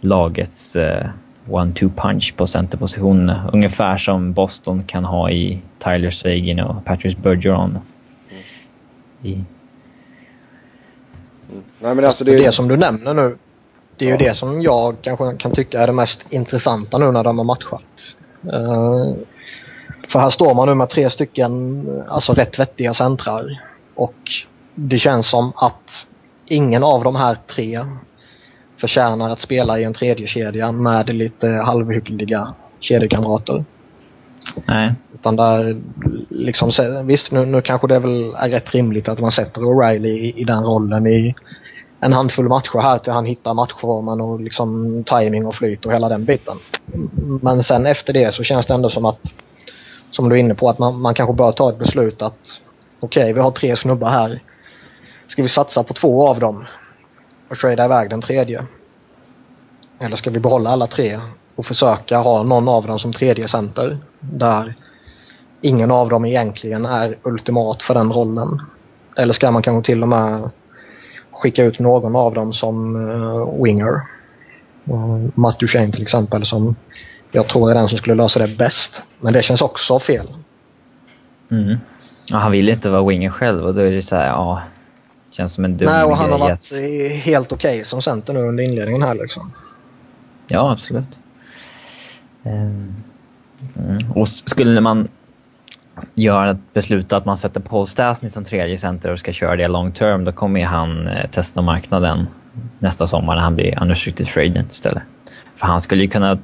lagets eh, one-two punch på centerpositionerna. Ungefär som Boston kan ha i Tyler Seguin och Patrice Bergeron. I, Nej men alltså Det, det, det som du nämner nu, det är ju det som jag kanske kan tycka är det mest intressanta nu när de har matchat. Eh, för här står man nu med tre stycken, alltså rätt vettiga centrar. Och det känns som att ingen av de här tre förtjänar att spela i en tredje kedja med lite halvhyggliga kedjekamrater. nej. Utan där liksom, visst nu, nu kanske det väl är rätt rimligt att man sätter O'Reilly i, i den rollen i en handfull matcher här till han hittar matchformen och liksom timing och flyt och hela den biten. Men sen efter det så känns det ändå som att, som du är inne på, att man, man kanske bör ta ett beslut att okej, okay, vi har tre snubbar här. Ska vi satsa på två av dem och tradea iväg den tredje? Eller ska vi behålla alla tre och försöka ha någon av dem som tredje center där ingen av dem egentligen är ultimat för den rollen? Eller ska man kanske till och med skicka ut någon av dem som uh, winger? Eh, uh, Matt Duchene till exempel som jag tror är den som skulle lösa det bäst. Men det känns också fel. Mm. Ja, han vill inte vara winger själv och då är det så här, ja. Känns som en dum Nej, och han har varit att- helt okej okay som center nu under inledningen här liksom. Ja, absolut. Ehm, Mm. Och skulle man göra ett beslut att man sätter Paul Stastny som tredje center och ska köra det long term, då kommer han eh, testa marknaden nästa sommar när han blir unrestricted free agent istället. För han skulle ju kunna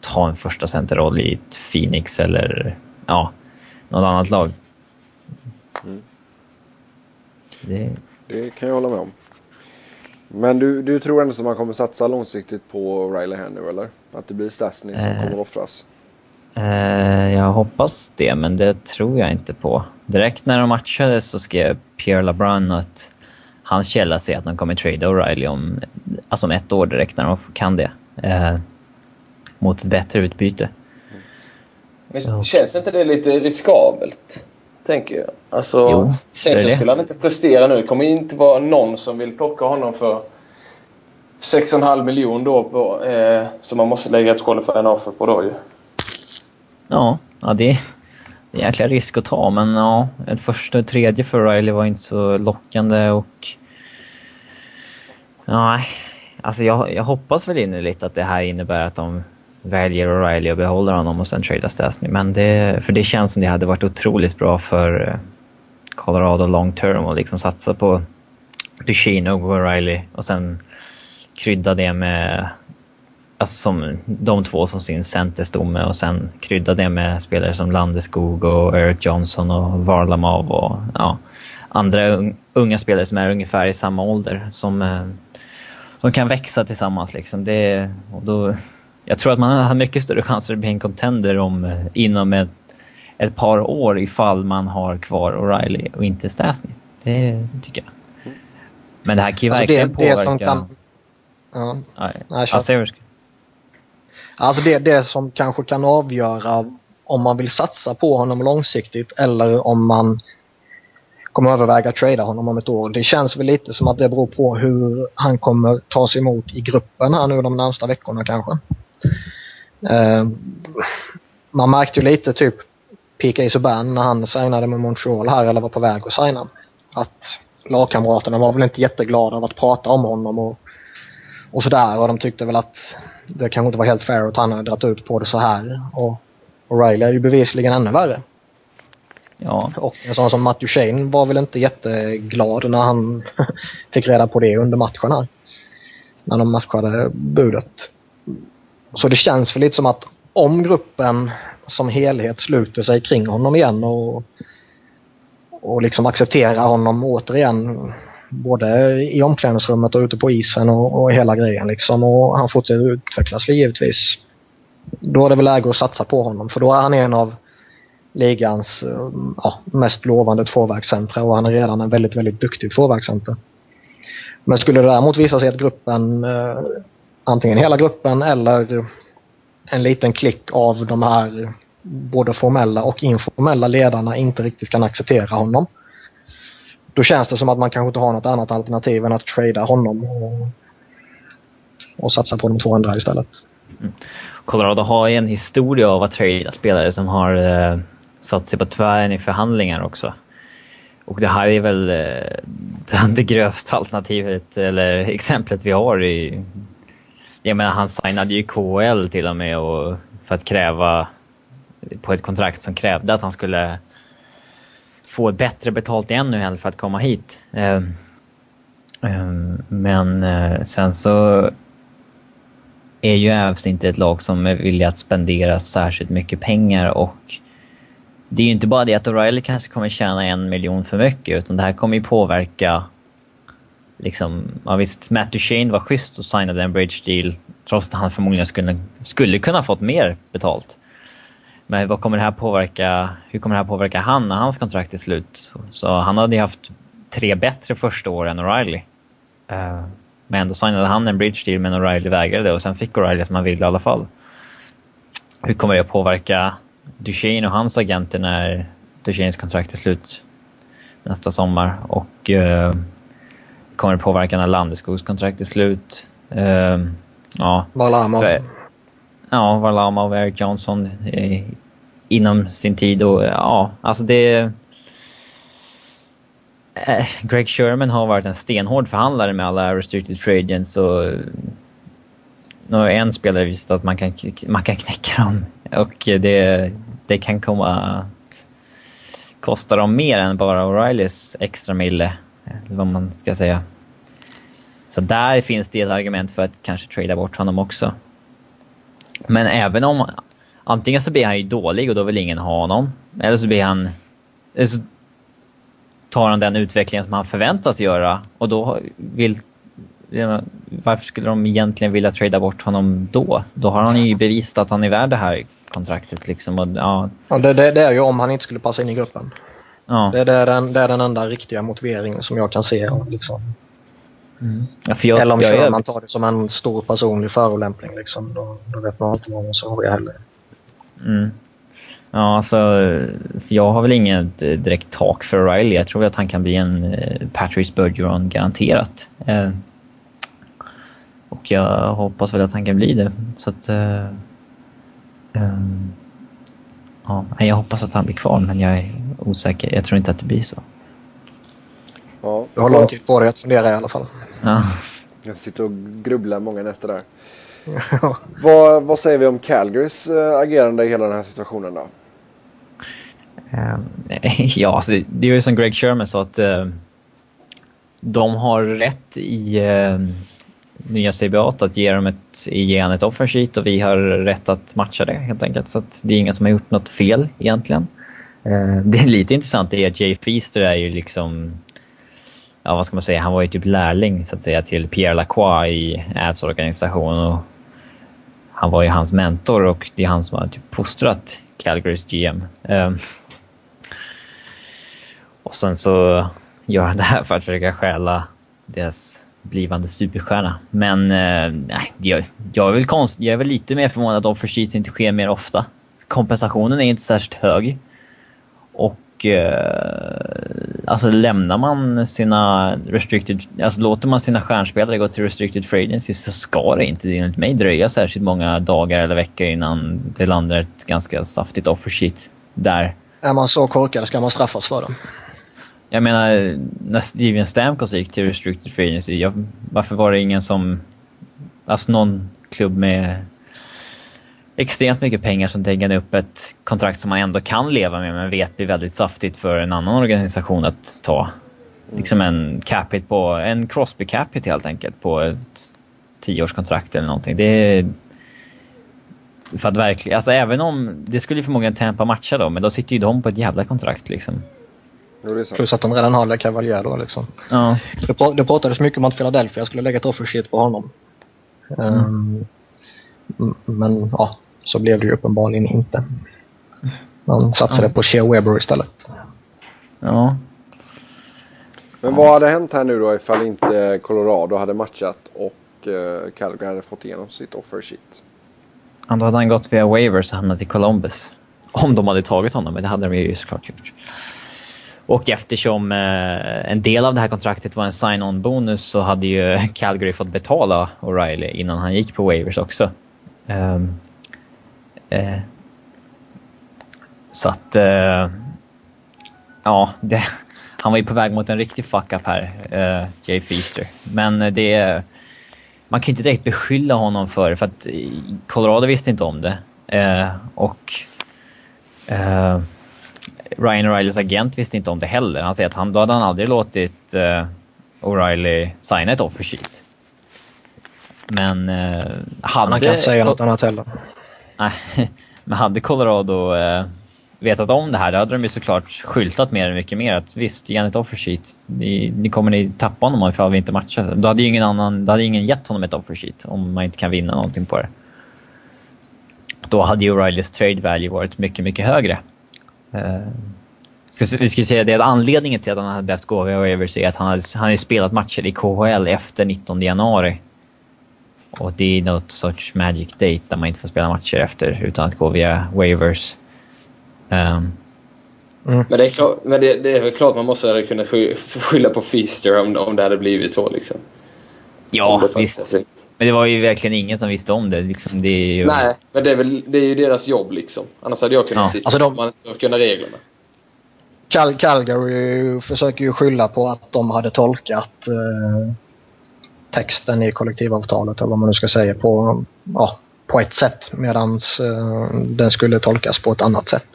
ta en första centerroll i ett Phoenix eller ja, något annat lag. Det, det kan jag hålla med om. Men du, du tror ändå att man kommer satsa långsiktigt på Riley här nu eller? Att det blir Stasny som Eh. kommer offras? Eh, jag hoppas det, men det tror jag inte på. Direkt när de matchade så skrev Pierre LeBrun att hans källa säger att de kommer trada O'Reilly om, alltså om ett år direkt när de kan det. Eh, mot ett bättre utbyte. Men känns inte det lite riskabelt? Tänker jag. Alltså, Jo, det är det skulle han inte prestera nu. Det kommer inte vara någon som vill plocka honom för 6,5 miljoner då på, eh, som man måste lägga ett qualifying offer på då ju. Ja, ja det är en jäkla risk att ta, men ja, ett första och tredje för O'Reilly var inte så lockande och... Nej, alltså jag, jag hoppas väl innerligt att det här innebär att de väljer O'Reilly och behåller honom och sen tradar Stasny. Men det, för det känns som det hade varit otroligt bra för eh, Colorado long term och liksom satsa på Duchino och O'Reilly och sen krydda det med Alltså som de två som sin centerstomme och sen krydda det med spelare som Landeskog och Eric Johnson och Varlamov och ja, andra unga spelare som är ungefär i samma ålder som, eh, som kan växa tillsammans. Liksom. Det, och då, jag tror att man har mycket större chanser att bli en contender om, eh, inom ett, ett par år ifall man har kvar O'Reilly och inte Stasny. Det tycker jag. Men det här kan ju Alltså det, verkligen det påverka... som kan... Ja. Nej, ska- Alltså det, det som kanske kan avgöra om man vill satsa på honom långsiktigt eller om man kommer överväga att trada honom om ett år. Det känns väl lite som att det beror på hur han kommer tas emot i gruppen här nu de närmsta veckorna kanske. Eh, man märkte ju lite typ PK Subban när han signade med Montreal här eller var på väg att signa. Att lagkamraterna var väl inte jätteglada av att prata om honom och, och sådär och de tyckte väl att det kanske inte var helt fair att han hade dragit ut på det så här. Och O'Reilly är ju bevisligen ännu värre. Ja. Och en sån som Matt Duchene var väl inte jätteglad när han fick reda på det under matchen här. När de matchade budet. Så det känns väl lite som att om gruppen som helhet sluter sig kring honom igen och, och liksom accepterar honom återigen både i omklädningsrummet och ute på isen och, och hela grejen liksom och han fortsätter utvecklas givetvis. Då är det väl läge att satsa på honom för då är han en av ligans ja, mest lovande tvåvägscentra och han är redan en väldigt, väldigt duktig tvåvägscenter. Men skulle det däremot visa sig att gruppen, eh, antingen hela gruppen eller en liten klick av de här både formella och informella ledarna inte riktigt kan acceptera honom. Då känns det som att man kanske inte har något annat alternativ än att trada honom och, och satsa på de två andra istället. Mm. Colorado har ju en historia av att trada spelare som har eh, satt sig på tvären i förhandlingar också. Och det här är väl eh, bland det grövsta alternativet eller exemplet vi har i... Jag menar han signade ju KL till och med och för att kräva på ett kontrakt som krävde att han skulle få bättre betalt i NHL för att komma hit. Ehm, ehm, eh, men sen så är ju Ävs inte ett lag som är villiga att spendera särskilt mycket pengar och det är ju inte bara det att O'Reilly kanske kommer tjäna en miljon för mycket utan det här kommer ju påverka liksom, ja visst, Matt Duchene var schysst och signade en bridge deal trots att han förmodligen skulle, skulle kunna fått mer betalt. Men vad kommer det här påverka, hur kommer det här påverka han när hans kontrakt är slut? Så han hade ju haft tre bättre första år än O'Reilly. Uh, men ändå signade han en bridge deal men O'Reilly vägrade och sen fick O'Reilly som han ville i alla fall. Hur kommer det påverka Duchene och hans agenter när Duchenes kontrakt är slut nästa sommar? Och uh, kommer det påverka när Landeskogs kontrakt är slut? Uh, ja. Varlamov. För, ja, Varlamov och Eric Johnson eh, inom sin tid och ja, alltså det... Eh, Greg Sherman har varit en stenhård förhandlare med alla restricted free agents och har en spelare visat att man kan, man kan knäcka dem och det, det kan komma att kosta dem mer än bara O'Reillys extra mille, Eh, vad man ska säga. Så där finns det ett argument för att kanske trada bort honom också. Men även om... Antingen så blir han ju dålig och då vill ingen ha honom. Eller så blir han... Eller så tar han den utvecklingen som han förväntas göra och då vill... Varför skulle de egentligen vilja trada bort honom då? Då har han ju bevisat att han är värd det här kontraktet liksom. Och, ja. Ja, det, det, det är ju om han inte skulle passa in i gruppen. Ja. Det, det, är den, det är den enda riktiga motiveringen som jag kan se. Liksom. Mm. Ja, jag, Eller om jag, jag, man tar det som en stor personlig förolämpning liksom. Då, då vet man inte vad man ska ha heller. Mm. Ja, alltså, jag har väl inget direkt tak för Riley. Jag tror att han kan bli en eh, Patrice Bergeron garanterat. Eh, och jag hoppas väl att han kan bli det. Så att... Eh, eh, ja, jag hoppas att han blir kvar, men jag är osäker. Jag tror inte att det blir så. Ja, du har lång tid på dig att fundera i alla fall. Ja. Jag sitter och grubblar många nätter där. vad, vad säger vi om Calgarys äh, agerande i hela den här situationen då? Um, ja, alltså, det är ju som Greg Sherman sa att uh, de har rätt i nya CBA att ge dem ett, ge ett offer sheet och vi har rätt att matcha det helt enkelt. Så det är ingen som har gjort något fel egentligen. Uh, det är lite intressant det är att Jay Feaster är ju liksom ja vad ska man säga, han var ju typ lärling så att säga till Pierre Lacroix i Ads organisation och han var ju hans mentor och det är han som har typ postrat Calgarys GM. Eh, och sen så gör han det här för att försöka stjäla deras blivande superstjärna. Men eh, jag, jag, är väl konst, jag är väl lite mer förvånad att offer inte sker mer ofta. Kompensationen är inte särskilt hög. Och eh, alltså lämnar man sina restricted, alltså låter man sina stjärnspelare gå till restricted free agency så ska det inte enligt mig dröja särskilt många dagar eller veckor innan det landar ett ganska saftigt offer sheet där. Är man så korkad ska man straffas för det. Jag menar, när Steven Stamkos gick till restricted free agency, jag, varför var det ingen som... Alltså någon klubb med extremt mycket pengar som däggade upp ett kontrakt som man ändå kan leva med men vet blir väldigt saftigt för en annan organisation att ta. Liksom en capita på, en Crosby capita helt enkelt på ett tioårskontrakt eller någonting. Det är... För att verkligen, alltså även om, det skulle ju förmodligen Tampa matcha då, men då sitter ju de på ett jävla kontrakt liksom. Jo, det är sant. Plus att de redan har Le Cavalier då liksom. Ja. Det, pra- det pratades mycket om att Philadelphia skulle lägga ett offer sheet på honom. Ehm, m- men ja, så blev det ju uppenbarligen inte. Man satsade på Shea Weber istället. Ja. Men vad hade hänt här nu då ifall inte Colorado hade matchat och eh, Calgary hade fått igenom sitt offer sheet? Ja, Då hade han gått via waivers och hamnat i Columbus. Om de hade tagit honom, men det hade de ju såklart gjort. Och eftersom eh, en del av det här kontraktet var en sign-on bonus så hade ju Calgary fått betala O'Reilly innan han gick på waivers också. Um, eh, så att... Eh, ja, det, han var ju på väg mot en riktig fuck-up här, eh, Jay Feaster. Men det... Man kan inte direkt beskylla honom för det, för att eh, Colorado visste inte om det. Eh, och eh, Ryan O'Reillys agent visste inte om det heller. Han säger att han, då hade han aldrig låtit eh, O'Reilly signa ett offer sheet. Men eh, hade... Han kan inte säga något annat heller. Nej, men hade Colorado eh, vetat om det här, då hade de ju såklart skyltat mer än mycket mer att visst, ge ett offer sheet. Ni, ni kommer ni tappa honom ifall vi inte matchar. Då hade ju ingen annan, då hade ingen gett honom ett offer sheet om man inte kan vinna någonting på det. Då hade ju O'Reillys trade value varit mycket, mycket högre. Eh, vi skulle säga det att anledningen till att han hade behövt gå via waivers är att han hade, han hade spelat matcher i KHL efter 19 januari. Och det är något sorts magic date där man inte får spela matcher efter utan att gå via waivers. Ehm, Men, det är, klart, men det, det är väl klart man måste kunna sky- skylla på Feaster om, om det hade blivit så liksom. Om ja, visst. Men det var ju verkligen ingen som visste om det. Liksom, det är ju... Nej, men det är, väl, det är ju deras jobb liksom. Annars hade jag kunnat Ja. sitta Alltså de- man inte kunna reglerna. Cal- Calgary försöker ju skylla på att de hade tolkat eh, texten i kollektivavtalet eller vad man nu ska säga på, ja, på ett sätt medan eh, den skulle tolkas på ett annat sätt.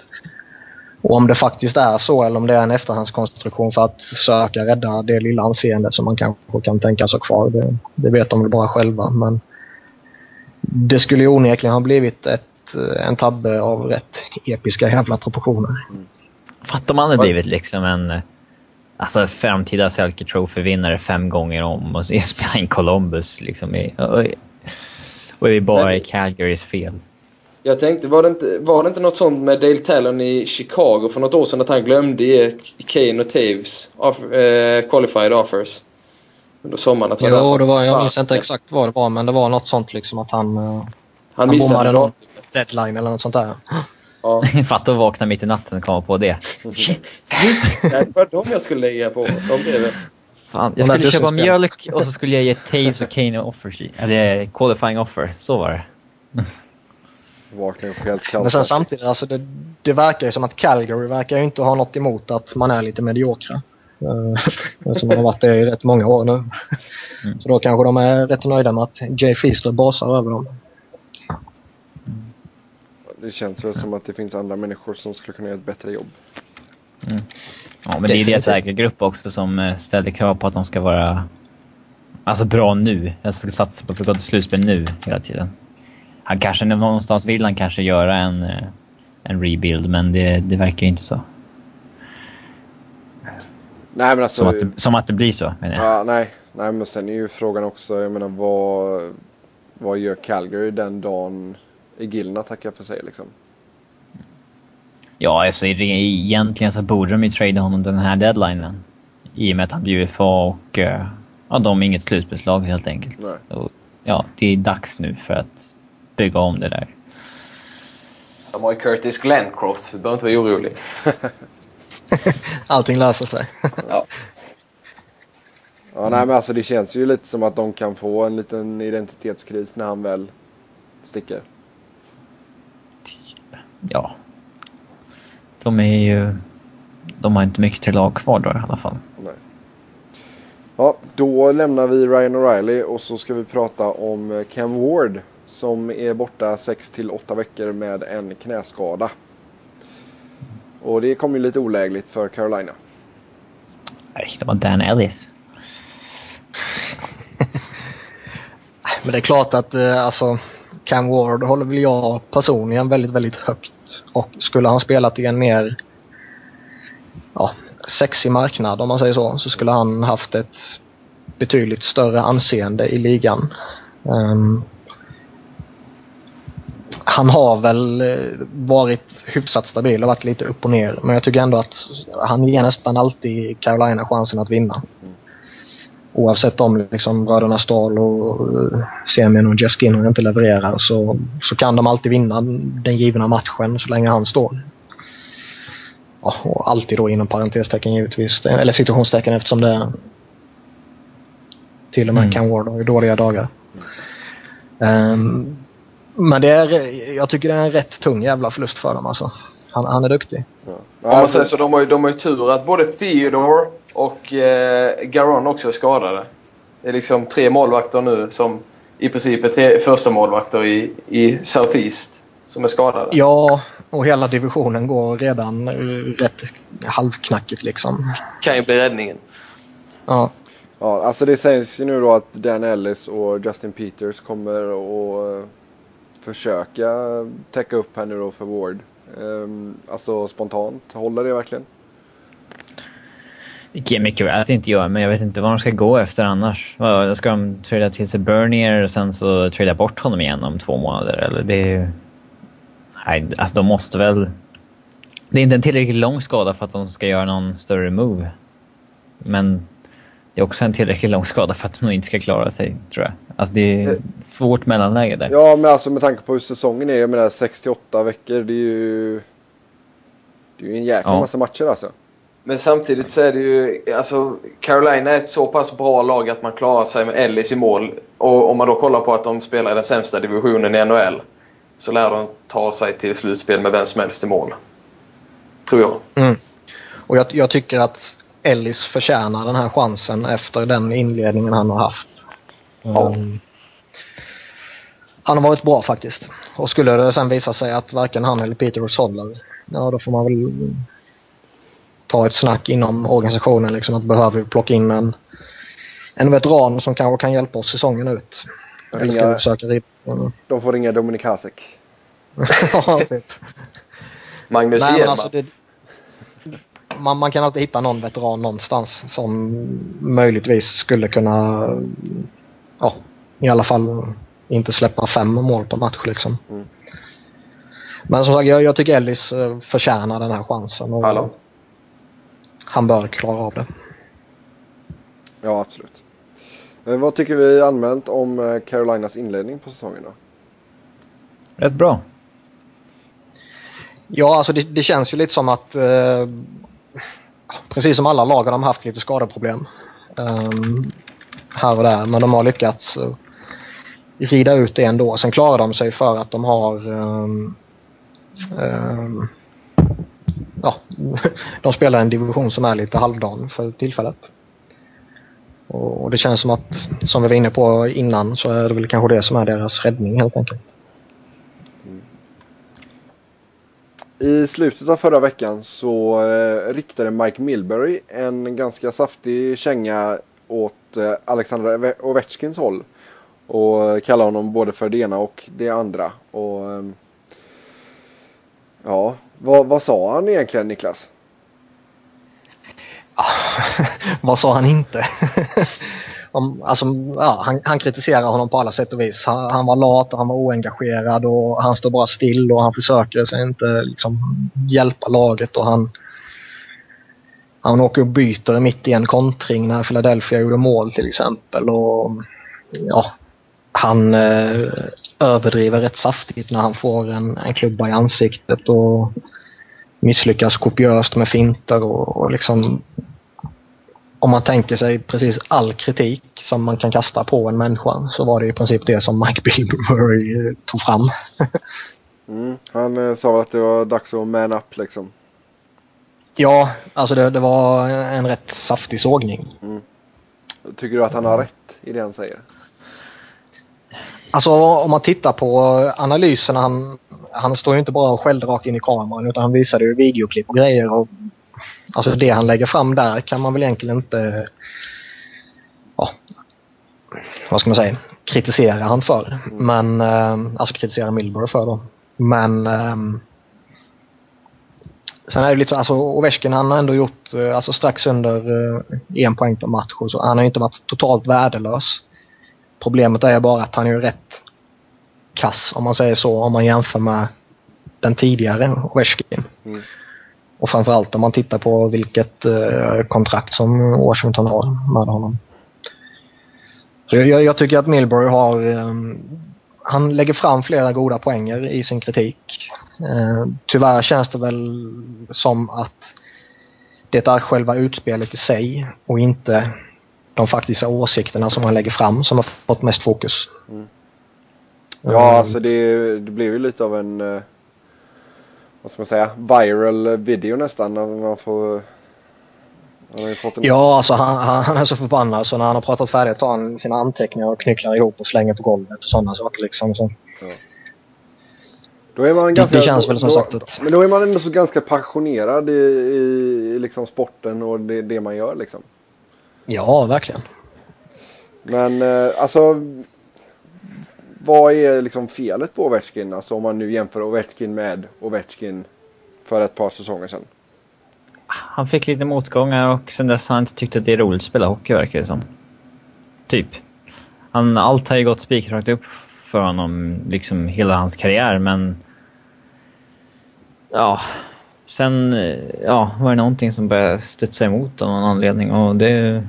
Och om det faktiskt är så eller om det är en efterhandskonstruktion för att försöka rädda det lilla anseende som man kanske kan tänkas ha kvar. Det, det vet de väl bara själva men det skulle ju onekligen ha blivit ett, en tabbe av rätt episka jävla proportioner. Fattar man hade blivit liksom en alltså, framtida Selke Trophy-vinnare fem gånger om och så spela in Columbus liksom. I, och, och det är bara Calgarys fel. Jag tänkte, var det, inte, var det inte något sånt med Dale Talon i Chicago för något år sedan att han glömde ge Kane och Taves off, eh, qualified offers? Under sommaren. Att Jo, därför det var, jag minns inte exakt vad det var, men det var något sånt liksom att han, eh, Han han missade någon deadline eller något sånt där. Ja. Fatta att vakna mitt i natten och komma på det. Just det, det var dem jag skulle lägga på. De blev Fan, jag skulle köpa mjölk och så skulle jag ge Taves och Kane offer. Eller qualifying offer. Så var det. Vaknade upp helt Men sen samtidigt, alltså det, det verkar ju som att Calgary verkar ju inte ha något emot att man är lite mediokra. Uh, som har varit det i rätt många år nu. Så då kanske de är rätt nöjda med att Jay Feaster basar över dem. Det känns väl som att det finns andra människor som skulle kunna göra ett bättre jobb. Ja, men det är deras Definitivt. ägargrupp också som eh, ställer krav på att de ska vara alltså bra nu. Jag ska satsa på att gå till slutspel nu hela tiden. Han kanske någonstans vill han kanske göra en, eh, en rebuild, men det, det verkar inte så. Nej men alltså. Som att det, som att det blir så, menar jag. Ja, nej, nej, men sen är ju frågan också, jag menar vad, vad gör Calgary den dagen Igilna tackar för sig liksom? Ja, alltså egentligen så borde de ju trada honom den här deadlinen. I och med att han blir UFA och eh, ja, de är inget slutspelslag helt enkelt. Och, ja, det är dags nu för att bygga om det där. De har ju Curtis Glencroft, så du behöver inte vara orolig. Allting löser sig. Ja. Ja, nej, men alltså det känns ju lite som att de kan få en liten identitetskris när han väl sticker. Ja. De är ju... De har inte mycket till lag kvar då i alla fall. Nej. Ja, då lämnar vi Ryan O'Reilly och så ska vi prata om Cam Ward som är borta 6 till 8 veckor med en knäskada. Och det kommer ju lite olägligt för Carolina. Nej, det var Dan Ellis. Men det är klart att eh, alltså, Cam Ward håller väl jag personligen väldigt, väldigt högt. Och skulle han spelat i en mer ja, sexig marknad om man säger så, så skulle han haft ett betydligt större anseende i ligan. Um, han har väl eh, varit hyfsat stabil och varit lite upp och ner. Men jag tycker ändå att han ger nästan alltid Carolina chansen att vinna. Oavsett om liksom bröderna Stahl och uh, Semin och Jeff Skinner inte levererar så, så kan de alltid vinna den givna matchen så länge han står. Ja, och alltid då inom parentestecken givetvis. Eller situationstecken eftersom det till och med Mm. kan Ward i dåliga dagar. Ehm, men det är, jag tycker det är en rätt tung jävla förlust för dem alltså. Han, han är duktig. Ja. Om man säger så, de har, ju, de har ju tur att både Theodore och eh, Garon också är skadade. Det är liksom tre målvakter nu som i princip är tre, första målvakter i, i Southeast som är skadade. Ja, och hela divisionen går redan eh, rätt halvknackigt liksom. Kan ju bli räddningen. Ja. Ja, alltså det sägs ju nu då att Dan Ellis och Justin Peters kommer att försöka täcka upp här nu då för Ward. Ehm, alltså spontant, håller det verkligen? Det kan mycket väl att det inte gör, men jag vet inte vad de ska gå efter annars. Ska de trada till sig Bernier och sen så trada bort honom igen om två månader? Eller det är ju... Nej, alltså de måste väl... Det är inte en tillräckligt lång skada för att de ska göra någon större move. Men det är också en tillräckligt lång skada för att de inte ska klara sig, tror jag. Alltså det är ett svårt mellanläge där. Ja, men alltså med tanke på hur säsongen är, jag menar 68 veckor, det är ju... Det är ju en jäkla Ja. massa matcher alltså. Men samtidigt så är det ju... Alltså, Carolina är ett så pass bra lag att man klarar sig med Ellis i mål. Och om man då kollar på att de spelar i den sämsta divisionen i NHL så lär de ta sig till slutspel med vem som helst i mål. Tror jag. Mm. Och jag, jag tycker att Ellis förtjänar den här chansen efter den inledningen han har haft. Ja. Han har varit bra faktiskt. Och skulle det sen visa sig att varken han eller Peter håller, ja då får man väl ta ett snack inom organisationen liksom att behöver vi plocka in en, en veteran som kanske kan hjälpa oss säsongen ut. Eller ska vi Ringa, försöka rida de får ringa Dominik Hasek. Ja, typ. Magnus Nej, alltså det, man, man kan alltid hitta någon veteran någonstans som möjligtvis skulle kunna ja, i alla fall inte släppa fem mål på match liksom. Mm. Men som sagt, jag, jag tycker Ellis eh, förtjänar den här chansen och Hallå? han bör klara av det. Ja, absolut. Eh, vad tycker vi allmänt om eh, Carolinas inledning på säsongen då? Rätt bra. Ja, alltså det, det känns ju lite som att eh, precis som alla lag har de haft lite skadeproblem. ehm, här och där, men de har lyckats eh, rida ut det ändå. Sen klarar de sig för att de har um, um, ja, de spelar en division som är lite halvdan för tillfället. Och, det känns som att, som vi var inne på innan, så är det väl kanske det som är deras räddning helt enkelt. Mm. I slutet av förra veckan så eh, riktade Mike Milbury en ganska saftig känga åt eh, Alexander Ovechkins håll. Och kallar kallade honom både för det ena och det andra. Och, ehm, ja, vad, vad sa han egentligen Niklas? Ah, vad sa han inte? Om, alltså, ja, han, han kritiserar honom på alla sätt och vis. Han, han var lat och han var oengagerad och han står bara still och han försöker sig inte liksom, hjälpa laget och han han åker och byter mitt i en kontring när Philadelphia gjorde mål till exempel. Och, ja, han eh, överdriver rätt saftigt när han får en, en klubba i ansiktet och misslyckas kopiöst med finter och, och liksom om man tänker sig precis all kritik som man kan kasta på en människa så var det i princip det som Mike Bilberry tog fram. mm, han eh, sa väl att det var dags att man up liksom. Ja, alltså det, det var en rätt saftig sågning. Mm. Tycker du att han har rätt i det han säger? Alltså om man tittar på analyserna, han, han står ju inte bara och skällde rakt in i kameran utan han visade ju videoklipp och grejer. Och, alltså det han lägger fram där kan man väl egentligen inte, ja, vad ska man säga, kritisera han för. Mm. Men, eh, alltså kritisera Milbury för då. Men eh, Sen är det lite så, alltså Ovechkin han har ändå gjort eh, alltså strax under eh, en poäng per match och så. Han har inte varit totalt värdelös. Problemet är bara att han är rätt kass om man säger så om man jämför med den tidigare Ovechkin. Mm. Och framförallt om man tittar på vilket eh, kontrakt som Washington har med honom. Jag, jag tycker att Milbury har han lägger fram flera goda poänger i sin kritik. Eh, tyvärr känns det väl som att det är själva utspelet i sig och inte de faktiska åsikterna som han lägger fram som har fått mest fokus. Mm. Ja, alltså det, det blev ju lite av en, eh, vad ska man säga, viral video nästan. Man får, en... Ja, alltså han, han, är så förbannad så när han har pratat färdigt tar han sina anteckningar och knycklar ihop och slänger på golvet och sådana saker liksom. Så. Ja. Då är man ganska, det, känns väl som då, sagt att... Men då är man ändå så ganska passionerad i, i liksom sporten och det, det man gör liksom. Ja, verkligen. Men eh, alltså vad är liksom felet på Ovechkin? Alltså om man nu jämför Ovechkin med Ovechkin för ett par säsonger sedan. Han fick lite motgångar och sen dess har han inte tyckt att det är roligt att spela hockey verkar det som. Typ. Han, allt har ju gått spikrakt upp för honom liksom hela hans karriär men... Ja. Sen ja, var det någonting som började studsa emot av någon anledning och det...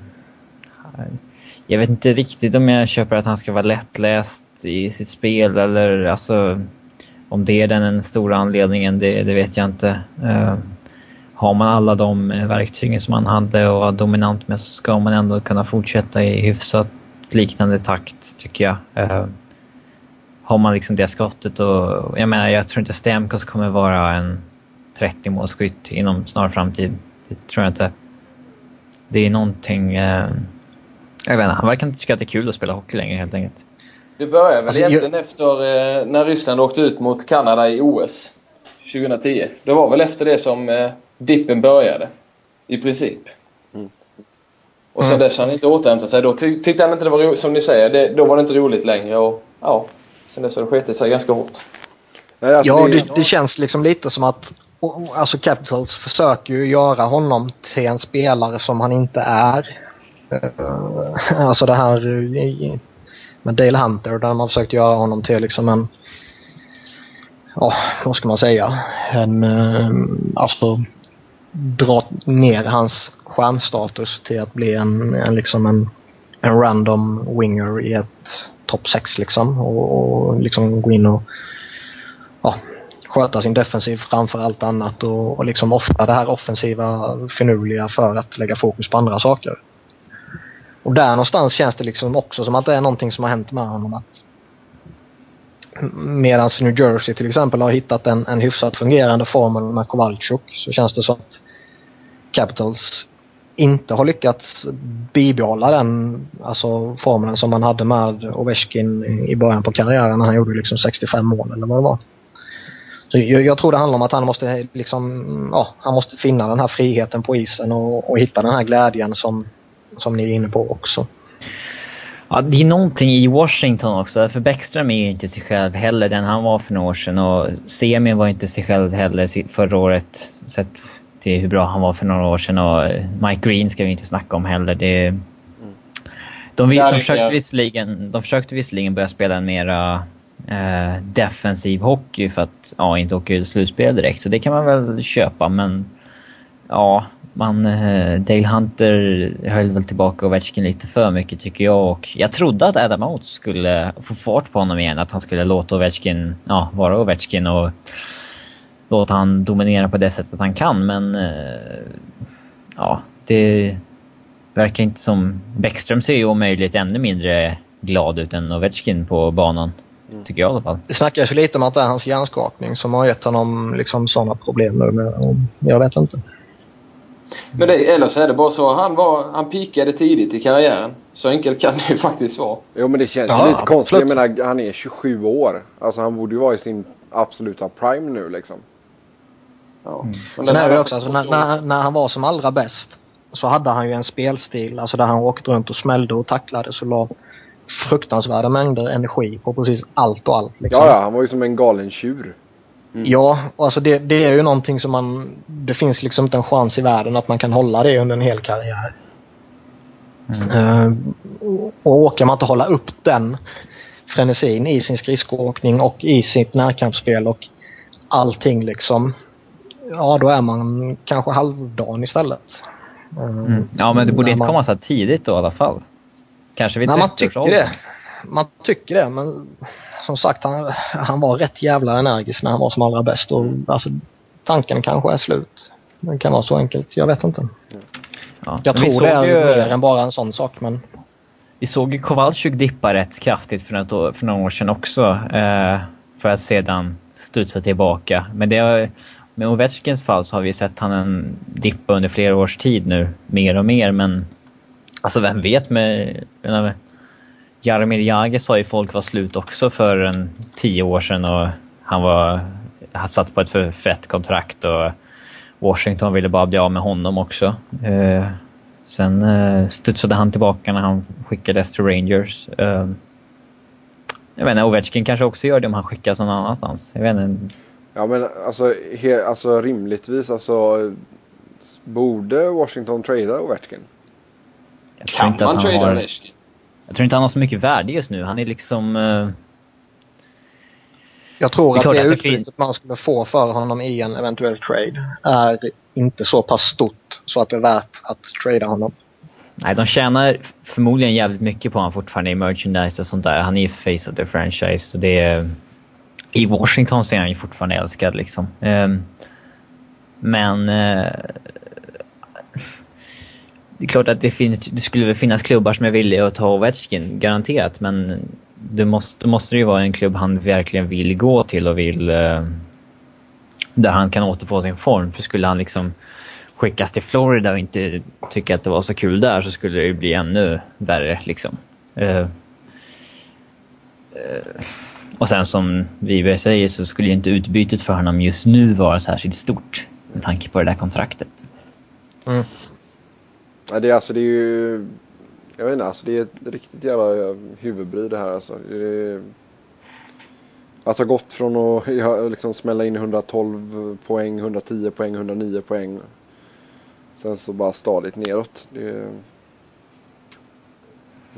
Jag vet inte riktigt om jag köper att han ska vara lättläst i sitt spel eller alltså... Om det är den stora anledningen, det, det vet jag inte. Eh, har man alla de verktygen som han hade och var dominant med så ska man ändå kunna fortsätta i hyfsat liknande takt tycker jag. Uh, har man liksom det skottet och jag menar jag tror inte Stamkos kommer vara en 30 målskytt inom snar framtid. Det tror jag inte. Det är någonting... Uh, jag vet inte, han verkar inte tycka att det är kul att spela hockey längre helt enkelt. Det började väl alltså, egentligen jag... efter eh, när Ryssland åkte ut mot Kanada i OS 2010. Det var väl efter det som eh, dippen började. I princip. Mm. Och sen mm. dess har han inte återhämtat sig. Då ty tyckte han inte det var roligt, som ni säger, det, då var det inte roligt längre. Och ja, sen dess har det skitit sig ganska hårt. Alltså, ja, det, det, känns liksom lite som att alltså Capitals försöker ju göra honom till en spelare som han inte är. Uh, alltså det här med Dale Hunter där man försökt göra honom till liksom en ja, vad ska man säga? En, uh, alltså dra ner hans stjärnstatus till att bli en, en liksom en, en random winger i ett topp 6 liksom och, och, liksom gå in och ja, sköta sin defensiv framför allt annat och, och liksom offra det här offensiva finurliga för att lägga fokus på andra saker. Och där någonstans känns det liksom också som att det är någonting som har hänt med honom. Att Medan New Jersey till exempel har hittat en, en hyfsat fungerande formel med Kowalczuk så känns det som att Capitals inte har lyckats bibehålla den alltså formeln som man hade med Ovechkin i början på karriären när han gjorde liksom 65 mål eller vad det var. Så jag, jag, tror det handlar om att han måste liksom, ja, han måste finna den här friheten på isen och, och hitta den här glädjen som, som ni är inne på också. Ja, det är någonting i Washington också, för Bäckström är ju inte sig själv heller den han var för några år sedan och Semi var inte sig själv heller förra året sett till hur bra han var för några år sedan och Mike Green ska vi inte snacka om heller. Det, mm. de, de, de, försökte visserligen, de försökte visserligen börja spela en mera eh, defensiv hockey för att ja, inte åka ut slutspel direkt, så det kan man väl köpa men ja, man, eh, Dale Hunter höll väl tillbaka Ovechkin lite för mycket tycker jag och jag trodde att Adam Oates skulle få fart på honom igen. Att han skulle låta Ovechkin ja, vara Ovechkin och låta han dominera på det sättet han kan, men eh, ja, det verkar inte som... Bäckström ser ju omöjligt ännu mindre glad ut än Ovechkin på banan. Mm. Tycker jag i alla fall. Det snackas ju lite om att det är hans hjärnskakning som har gett honom liksom sådana problem nu. Men jag vet inte. Men det, eller så är det bara så. Han, var, han pikade tidigt i karriären. Så enkelt kan det ju faktiskt vara. Jo men det känns ja, lite konstigt. Jag menar han är 27 år. Alltså han borde ju vara i sin absoluta prime nu liksom. Ja. Mm. Sen är det också, alltså, när, när, när, han var som allra bäst så hade han ju en spelstil alltså där han åkte runt och smällde och tacklade så la fruktansvärda mängder energi på precis allt och allt. Liksom. Ja, ja, han var ju som en galen tjur. Mm. Ja, alltså det, det, är ju någonting som man... Det finns liksom inte en chans i världen att man kan hålla det under en hel karriär. Mm. Uh, och åker man inte hålla upp den frenesin i sin skridskoåkning och i sitt närkampsspel och allting liksom. Ja, då är man kanske halvdan istället. Uh, mm. Ja, men det borde inte man... komma så tidigt då i alla fall. Kanske vid 30 man tycker det. Man tycker det, men som sagt han, han var rätt jävla energisk när han var som allra bäst. Och, alltså, tanken kanske är slut. Det kan vara så enkelt, jag vet inte. Ja, jag tror det är ju... mer än bara en sån sak, men... Vi såg ju Kowalczyk dippa rätt kraftigt för, något år, för några år sedan också. Eh, för att sedan studsa tillbaka. Men det har, med Ovechkins fall så har vi sett han en dippa under flera års tid nu, mer och mer. Men alltså vem vet med... med Jaromir Jagr sa ju folk var slut också för en tio år sedan och han var han satt på ett för fett kontrakt och Washington ville bara bli av med honom också. Eh, sen eh, studsade han tillbaka när han skickades till Rangers. Eh, jag vet inte, Ovechkin kanske också gör det om han skickas någon annanstans. Jag vet inte. Ja men alltså, he, alltså rimligtvis alltså borde Washington trada Ovechkin? Kan man trada Ovechkin? Jag tror inte han har så mycket värde just nu. Han är liksom... Uh... Jag tror att det, det utbytet man skulle få för honom i en eventuell trade är inte så pass stort så att det är värt att trada honom. Nej, de tjänar förmodligen jävligt mycket på honom fortfarande i merchandise och sånt där. Han är ju face of the franchise. Så det är, I Washington så är han ju fortfarande älskad liksom. Um, men... Uh, det är klart att det, finns, det skulle finnas klubbar som är villiga att ta Ovechkin, garanterat. Men det måste, måste ju vara en klubb han verkligen vill gå till och vill... Eh, där han kan återfå sin form. För skulle han liksom skickas till Florida och inte tycka att det var så kul där så skulle det ju bli ännu värre liksom. Eh, eh och sen som Wiberg säger så skulle ju inte utbytet för honom just nu vara särskilt stort med tanke på det där kontraktet. Mm. Ja, det, är, alltså, det är ju... Jag vet inte, alltså, det är ett riktigt jävla eh, huvudbry det här alltså. Det är, att ha gått från att liksom smälla in 112 poäng, 110 poäng, 109 poäng. Sen så bara stadigt neråt. Det är...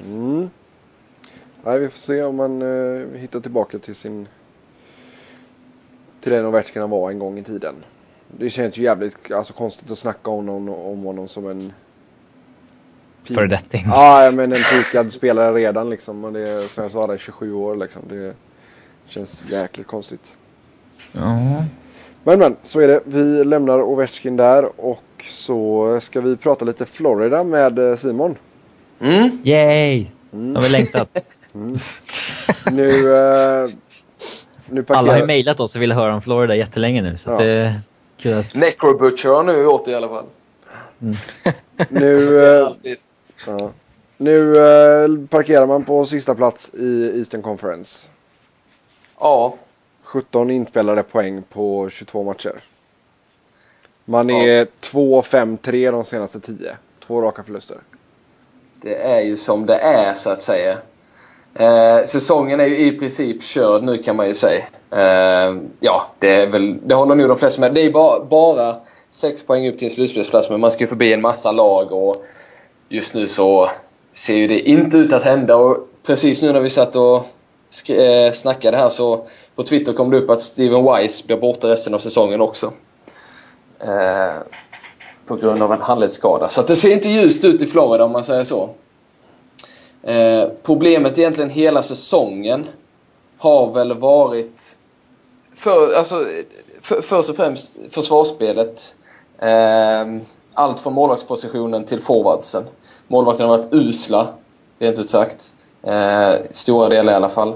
mm. Nej, vi får se om man eh, hittar tillbaka till sin... Till den Ovechkin han var en gång i tiden. Det känns ju jävligt alltså, konstigt att snacka om honom, om honom som en Föredetting. Ja, men en pikad spelare redan liksom. Och det, som jag sa, det är 27 år liksom. Det känns jäkligt konstigt. Ja. Men men, så är det. Vi lämnar Ovechkin där och så ska vi prata lite Florida med eh, Simon. Mm. Yay! Mm. Som vi längtat. mm. Nu, uh, nu parkerar... Alla har ju mejlat oss och vill höra om Florida jättelänge nu. Så ja. det kul att... Necrobutcher har nu det i alla fall. Mm. nu, uh, Ja. Nu eh, parkerar man på sista plats i Eastern Conference. Ja. 17 inspelade poäng på 22 matcher. Man är ja. 2-5-3 de senaste 10. Två raka förluster. Det är ju som det är så att säga. Eh, säsongen är ju i princip körd nu kan man ju säga. Eh, ja, det, är väl, det håller nog de flesta med. Det är bara, bara 6 poäng upp till en slutspelsplats men man ska ju förbi en massa lag och just nu så ser ju det inte ut att hända och precis nu när vi satt och eh, snackade här så på Twitter kom det upp att Steven Wise blir borta resten av säsongen också. Eh, på grund av en handledsskada. Så det ser inte ljust ut i Florida om man säger så. Eh, problemet egentligen hela säsongen har väl varit... För, alltså, för, först och främst försvarsspelet. Eh, allt från målvaktspositionen till forwardsen. Målvakterna har varit usla, rent ut sagt. Eh, stora delar i alla fall.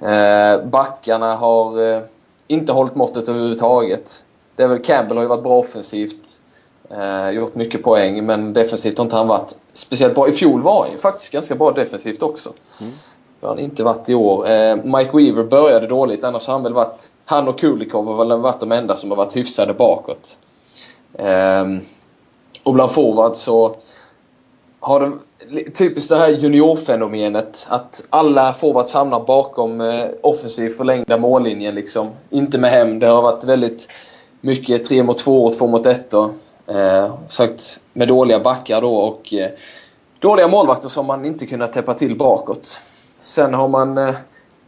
Eh, backarna har eh, inte hållit måttet överhuvudtaget. Det är väl Campbell har ju varit bra offensivt. Eh, gjort mycket poäng, men defensivt har inte han varit speciellt bra. I fjol var han ju faktiskt ganska bra defensivt också. Mm. Det har han inte varit i år. Eh, Mike Weaver började dåligt, annars har han väl varit... Han och Kulikov har väl varit de enda som har varit hyfsade bakåt. Eh, och bland forwards så har de typiskt det här juniorfenomenet. Att alla forwards hamnar bakom eh, offensiv förlängda mållinjen liksom. Inte med hem. Det har varit väldigt mycket 3 mot 2 och 2 mot 1. Eh, sagt med dåliga backar då och eh, dåliga målvakter som man inte kunnat täppa till bakåt. Sen har man eh,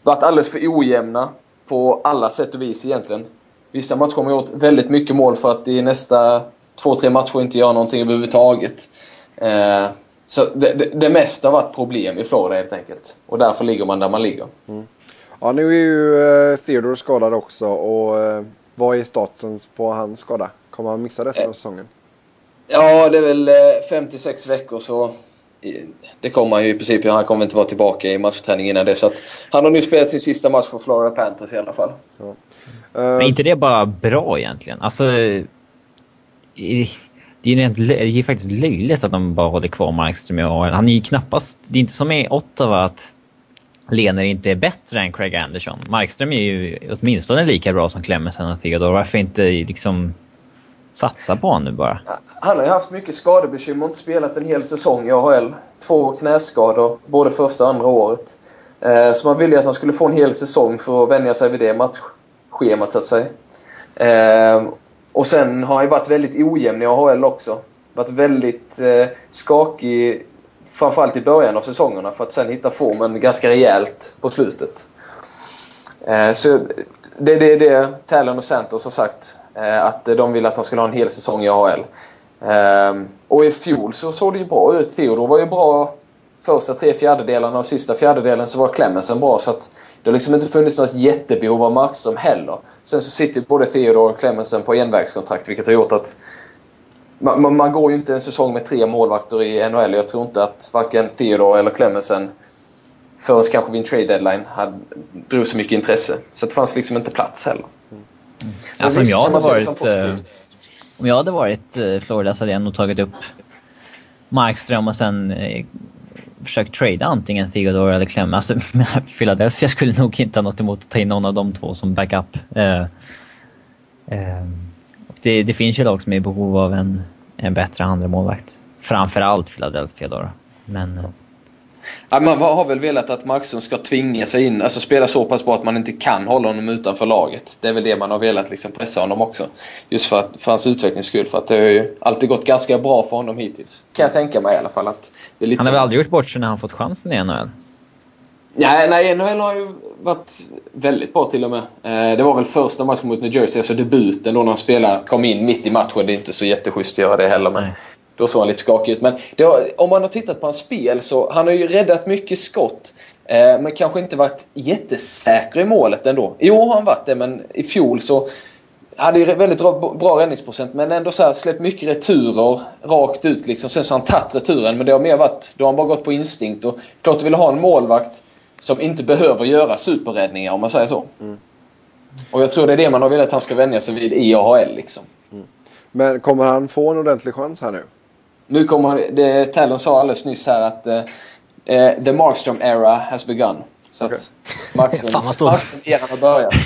varit alldeles för ojämna på alla sätt och vis egentligen. Vissa matcher har man gjort väldigt mycket mål för att i nästa två, tre matcher inte göra någonting överhuvudtaget. Eh, så det, det, det mesta har varit problem i Florida helt enkelt. Och därför ligger man där man ligger. Mm. Ja, nu är ju eh, Theodore skadad också. Och eh, vad är statusen på hans skada? Kommer han missa resten av säsongen? Ja, det är väl 56 eh, veckor så det kommer han ju i princip. Han kommer inte vara tillbaka i matchträning innan det. Så han har nu spelat sin sista match för Florida Panthers i alla fall. Ja. Uh, Men inte det bara bra egentligen? Alltså... Det är, rent, det är faktiskt löjligt att de bara håller kvar Markström i AHL. Han är ju knappast... Det är inte som i Ottawa att Lener inte är bättre än Craig Anderson. Markström är ju åtminstone lika bra som Clemensen och Theodore. Varför inte liksom satsa på honom nu bara? Han har ju haft mycket skadebekymmer och inte spelat en hel säsong i AHL. Två knäskador både första och andra året. Eh, så man ville att han skulle få en hel säsong för att vänja sig vid det matchschemat så att säga. Eh, och sen har han ju varit väldigt ojämn i AHL också. Varit väldigt eh, skakig framförallt i början av säsongerna för att sen hitta formen ganska rejält på slutet. Eh, så det är det, det Talon och Santos har sagt. Eh, att de vill att han skulle ha en hel säsong i AHL. Eh, och i fjol så såg det ju bra ut. Theodor var ju bra första tre fjärdedelarna och sista fjärdedelen så var Clemensen bra. Så att det har liksom inte funnits något jättebehov av Markström heller. Sen så sitter både Theodor och Clemmensen på envägskontrakt vilket har gjort att man, man, går ju inte en säsong med tre målvakter i NHL. Jag tror inte att varken Theodor eller Clemmensen förrän kanske vid en trade deadline hade, drog så mycket intresse. Så det fanns liksom inte plats heller. Mm. Alltså, om, jag hade varit, eh, om jag hade varit eh, Florida så hade jag nog tagit upp Markström och sen eh, försökt trada antingen Theodore eller Clem. Alltså, Philadelphia skulle nog inte ha något emot att ta in någon av de två som backup. Eh, uh, det, det, finns ju lag som är i behov av en, en bättre andra målvakt. Framförallt Philadelphia då. Men, eh, Ja, man har väl velat att Markström ska tvinga sig in, alltså spela så pass bra att man inte kan hålla honom utanför laget. Det är väl det man har velat liksom pressa honom också. Just för, att, för hans utvecklings skull. För att det har ju alltid gått ganska bra för honom hittills. Kan jag tänka mig i alla fall. Att det är lite han har väl aldrig gjort bort sig när han fått chansen i NHL? Nej, nej, NHL har ju varit väldigt bra till och med. Eh, det var väl första matchen mot New Jersey, alltså debuten då när han spelade, kom in mitt i matchen. Det är inte så jätteschysst att göra det heller. Men nej. Då såg han lite skakig ut. Men har, om man har tittat på hans spel så han har ju räddat mycket skott. Eh, men kanske inte varit jättesäker i målet ändå. I år har han varit det, men i fjol så hade ju väldigt bra, räddningsprocent men ändå så här, släppt mycket returer rakt ut liksom. Sen så har han tagit returen men det har mer varit, då har han bara gått på instinkt. Och klart du vill ha en målvakt som inte behöver göra superräddningar om man säger så. Mm. Och jag tror det är det man har velat att han ska vänja sig vid i AHL liksom. Mm. Men kommer han få en ordentlig chans här nu? Nu kommer det, Talon sa alldeles nyss här att uh, the Markstrom era has begun. Så okay. att Markström-eran har börjat.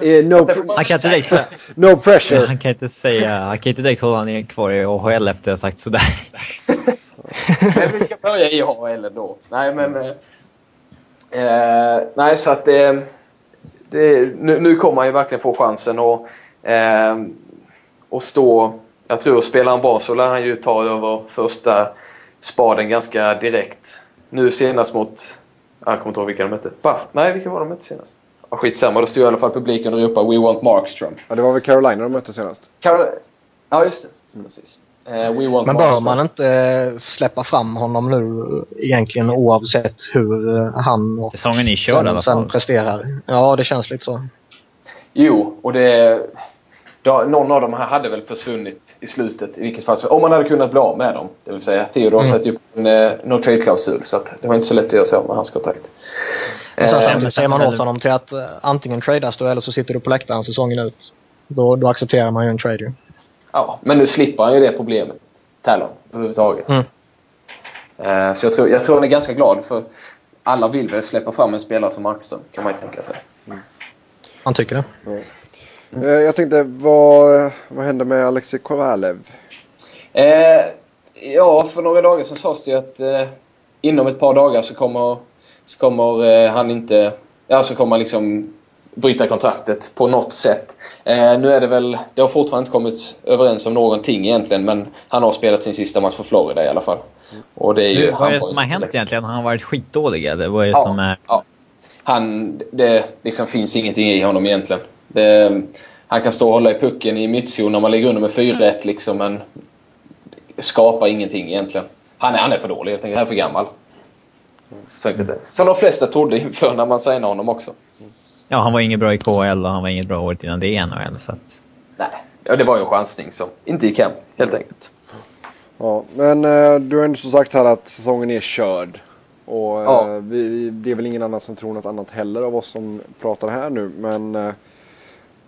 Eh, no, han kan inte direkt, no pressure. Han kan inte säga, han kan inte direkt hålla honom kvar i AHL efter att ha sagt sådär. men vi ska börja i AHL ändå. Nej men... Eh, nej så att det... det nu, nu kommer han ju verkligen få chansen och, eh, och stå jag tror spelar han bra så lär han ju ta över första spaden ganska direkt. Nu senast mot... Jag kommer inte ihåg vilka de mötte. Buff. Nej, vilka var de mötte senast? Ja, skitsamma, då stod i alla fall publiken och ropade We want Markström. Ja, det var väl Carolina de mötte senast? Carol ja, just det. Mm. Precis. Uh, Men bör man inte eh, släppa fram honom nu egentligen oavsett hur eh, han och Säsongen är körd fall. presterar? Ja, det känns lite så. Jo, och det... Då, någon av dem här hade väl försvunnit i slutet i vilket fall Om man hade kunnat bli av med dem. Det vill säga Theodor mm. satte ju en eh, no trade-klausul så att det var inte så lätt att göra sig av med hans kontrakt. Men sen samtidigt säger man åt honom till att uh, antingen tradas du eller så sitter du på läktaren säsongen ut. Då, då accepterar man ju en trade ju. Ja, men nu slipper han ju det problemet. Talon överhuvudtaget. Mm. Uh, så jag tror, jag tror han är ganska glad för alla vill väl släppa fram en spelare som Markström kan man ju tänka sig. Mm. Han tycker det. Mm. Uh, jag tänkte, vad, vad hände med Alexej Kovalev? ja, för några dagar sedan sades det ju att inom ett par dagar så kommer så kommer eh, han inte... Ja, så kommer han liksom bryta kontraktet på något sätt. Eh, nu är det väl... Det har fortfarande inte kommit överens om någonting egentligen men han har spelat sin sista match för Florida i alla fall. Och det är ju, vad är det som har hänt egentligen? Har han varit skitdålig eller vad är det ja, som är... Ja. Han... Det liksom finns ingenting i honom egentligen. Det, han kan stå och hålla i pucken i mittzon när man ligger under med 4-1 liksom men skapar ingenting egentligen. Han är, han är för dålig helt enkelt. Han är för gammal. Så enkelt det. Som de flesta trodde inför när man signade honom också. Ja, han var inget bra i KL och han var inget bra året innan det i NHL. Så att... Nej, ja, det var ju en chansning som inte gick hem helt enkelt. Ja, men eh, du har ändå så sagt här att säsongen är körd. Och eh, ja. vi, det är väl ingen annan som tror något annat heller av oss som pratar här nu. Men eh,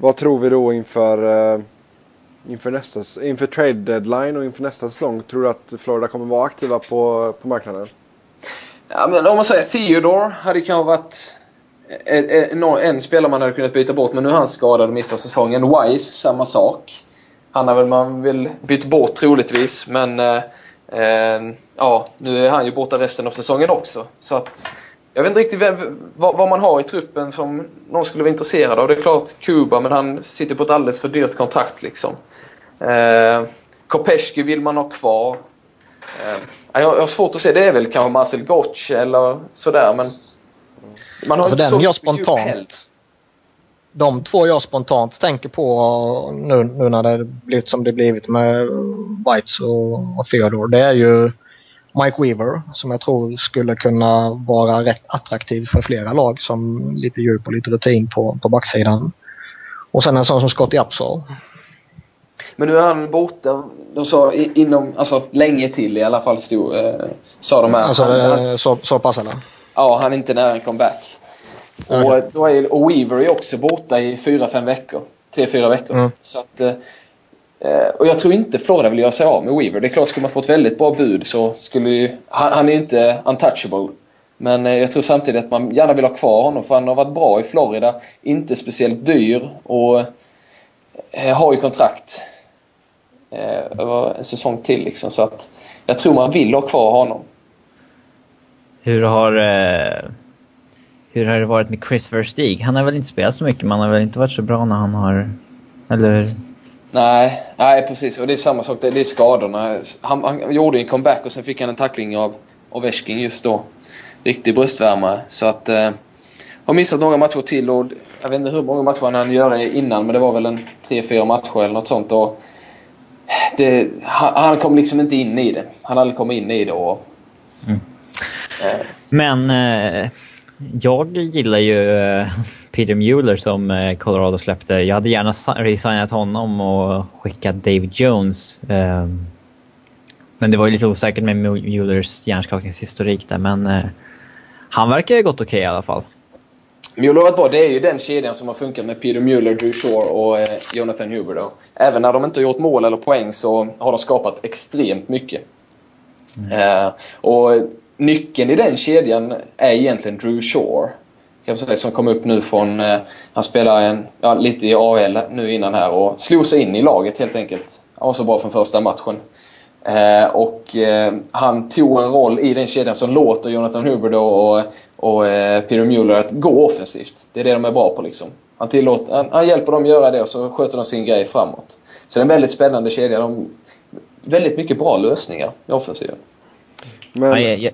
vad tror vi då inför, eh, inför, nästa, inför trade deadline och inför nästa säsong? Tror du att Florida kommer vara aktiva på, på marknaden? Ja, men om man säger Theodore hade kanske varit eh, eh, eh, en, en, spelare man hade kunnat byta bort, men nu är han skadad och missar säsongen. Wise, samma sak. Han har väl man vill byta bort troligtvis, men eh, ja, nu är han ju borta resten av säsongen också. Så att jag vet inte riktigt vem, vad, vad, man har i truppen som någon skulle vara intresserad av. Det är klart Kuba, men han sitter på ett alldeles för dyrt kontrakt liksom. Eh, Kopeschki vill man ha kvar. Eh, jag har svårt att se. Det är väl kanske Marcel Gotch eller sådär men... Man har alltså inte den så jag spontant... De två jag spontant tänker på nu, nu när det blivit som det blivit med Whites och, och Theodore. Det är ju Mike Weaver som jag tror skulle kunna vara rätt attraktiv för flera lag som lite djup och lite rutin på, på backsidan. Och sen en sån som Scotty Upsall men nu är han borta, de sa inom, alltså länge till i alla fall stod, eh, sa de här. Alltså han, han, så, så pass eller? Ja, han är inte nära en comeback. Okay. Och, då är, och Weaver är också borta i fyra fem veckor. tre fyra veckor. Mm. Så att, eh, Eh, och jag tror inte Florida vill göra sig av med Weaver. Det är klart, skulle man få ett väldigt bra bud så skulle ju... Han, han är ju inte untouchable. Men eh, jag tror samtidigt att man gärna vill ha kvar honom för han har varit bra i Florida. Inte speciellt dyr och eh, har ju kontrakt över en säsong till. Liksom, så att jag tror man vill ha kvar honom. Hur har, hur har det varit med Chris Verstig? Han har väl inte spelat så mycket, men han har väl inte varit så bra när han har... Eller? Nej, nej precis. Och det är samma sak. Det är skadorna. Han, han gjorde en comeback och sen fick han en tackling av Ovechkin just då. Riktig bröstvärmare. Så att... Eh, har missat några matcher till och jag vet inte hur många matcher han hann göra innan men det var väl en 3-4 matcher eller något sånt. Och det, han, han, kom liksom inte in i det. Han hade kommit in i det och... Mm. Eh. Men eh, jag gillar ju eh, Peter Mueller som eh, Colorado släppte. Jag hade gärna resignat honom och skickat David Jones. Eh, men det var ju lite osäkert med Muellers hjärnskakningshistorik där men eh, han verkar ju gått okej okay, i alla fall. Mueller har bra. Det är ju den kedjan som har funkat med Peter Mueller, Drew Shore och Jonathan Huber. Då. Även när de inte har gjort mål eller poäng så har de skapat extremt mycket. Mm. Eh, och nyckeln i den kedjan är egentligen Drew Shore. Kan säga, som kom upp nu från... Eh, han spelade en, ja, lite i AL nu innan här och slog sig in i laget helt enkelt. Han var så bra från första matchen. Eh, och eh, han tog en roll i den kedjan som låter Jonathan Huber då och och eh, Peter Mueller att gå offensivt. Det är det de är bra på liksom. Han, tillåter, han, han hjälper dem göra det och så sköter de sin grej framåt. Så det är en väldigt spännande kedja. De, väldigt mycket bra lösningar i offensiven. Men... Ja, ja,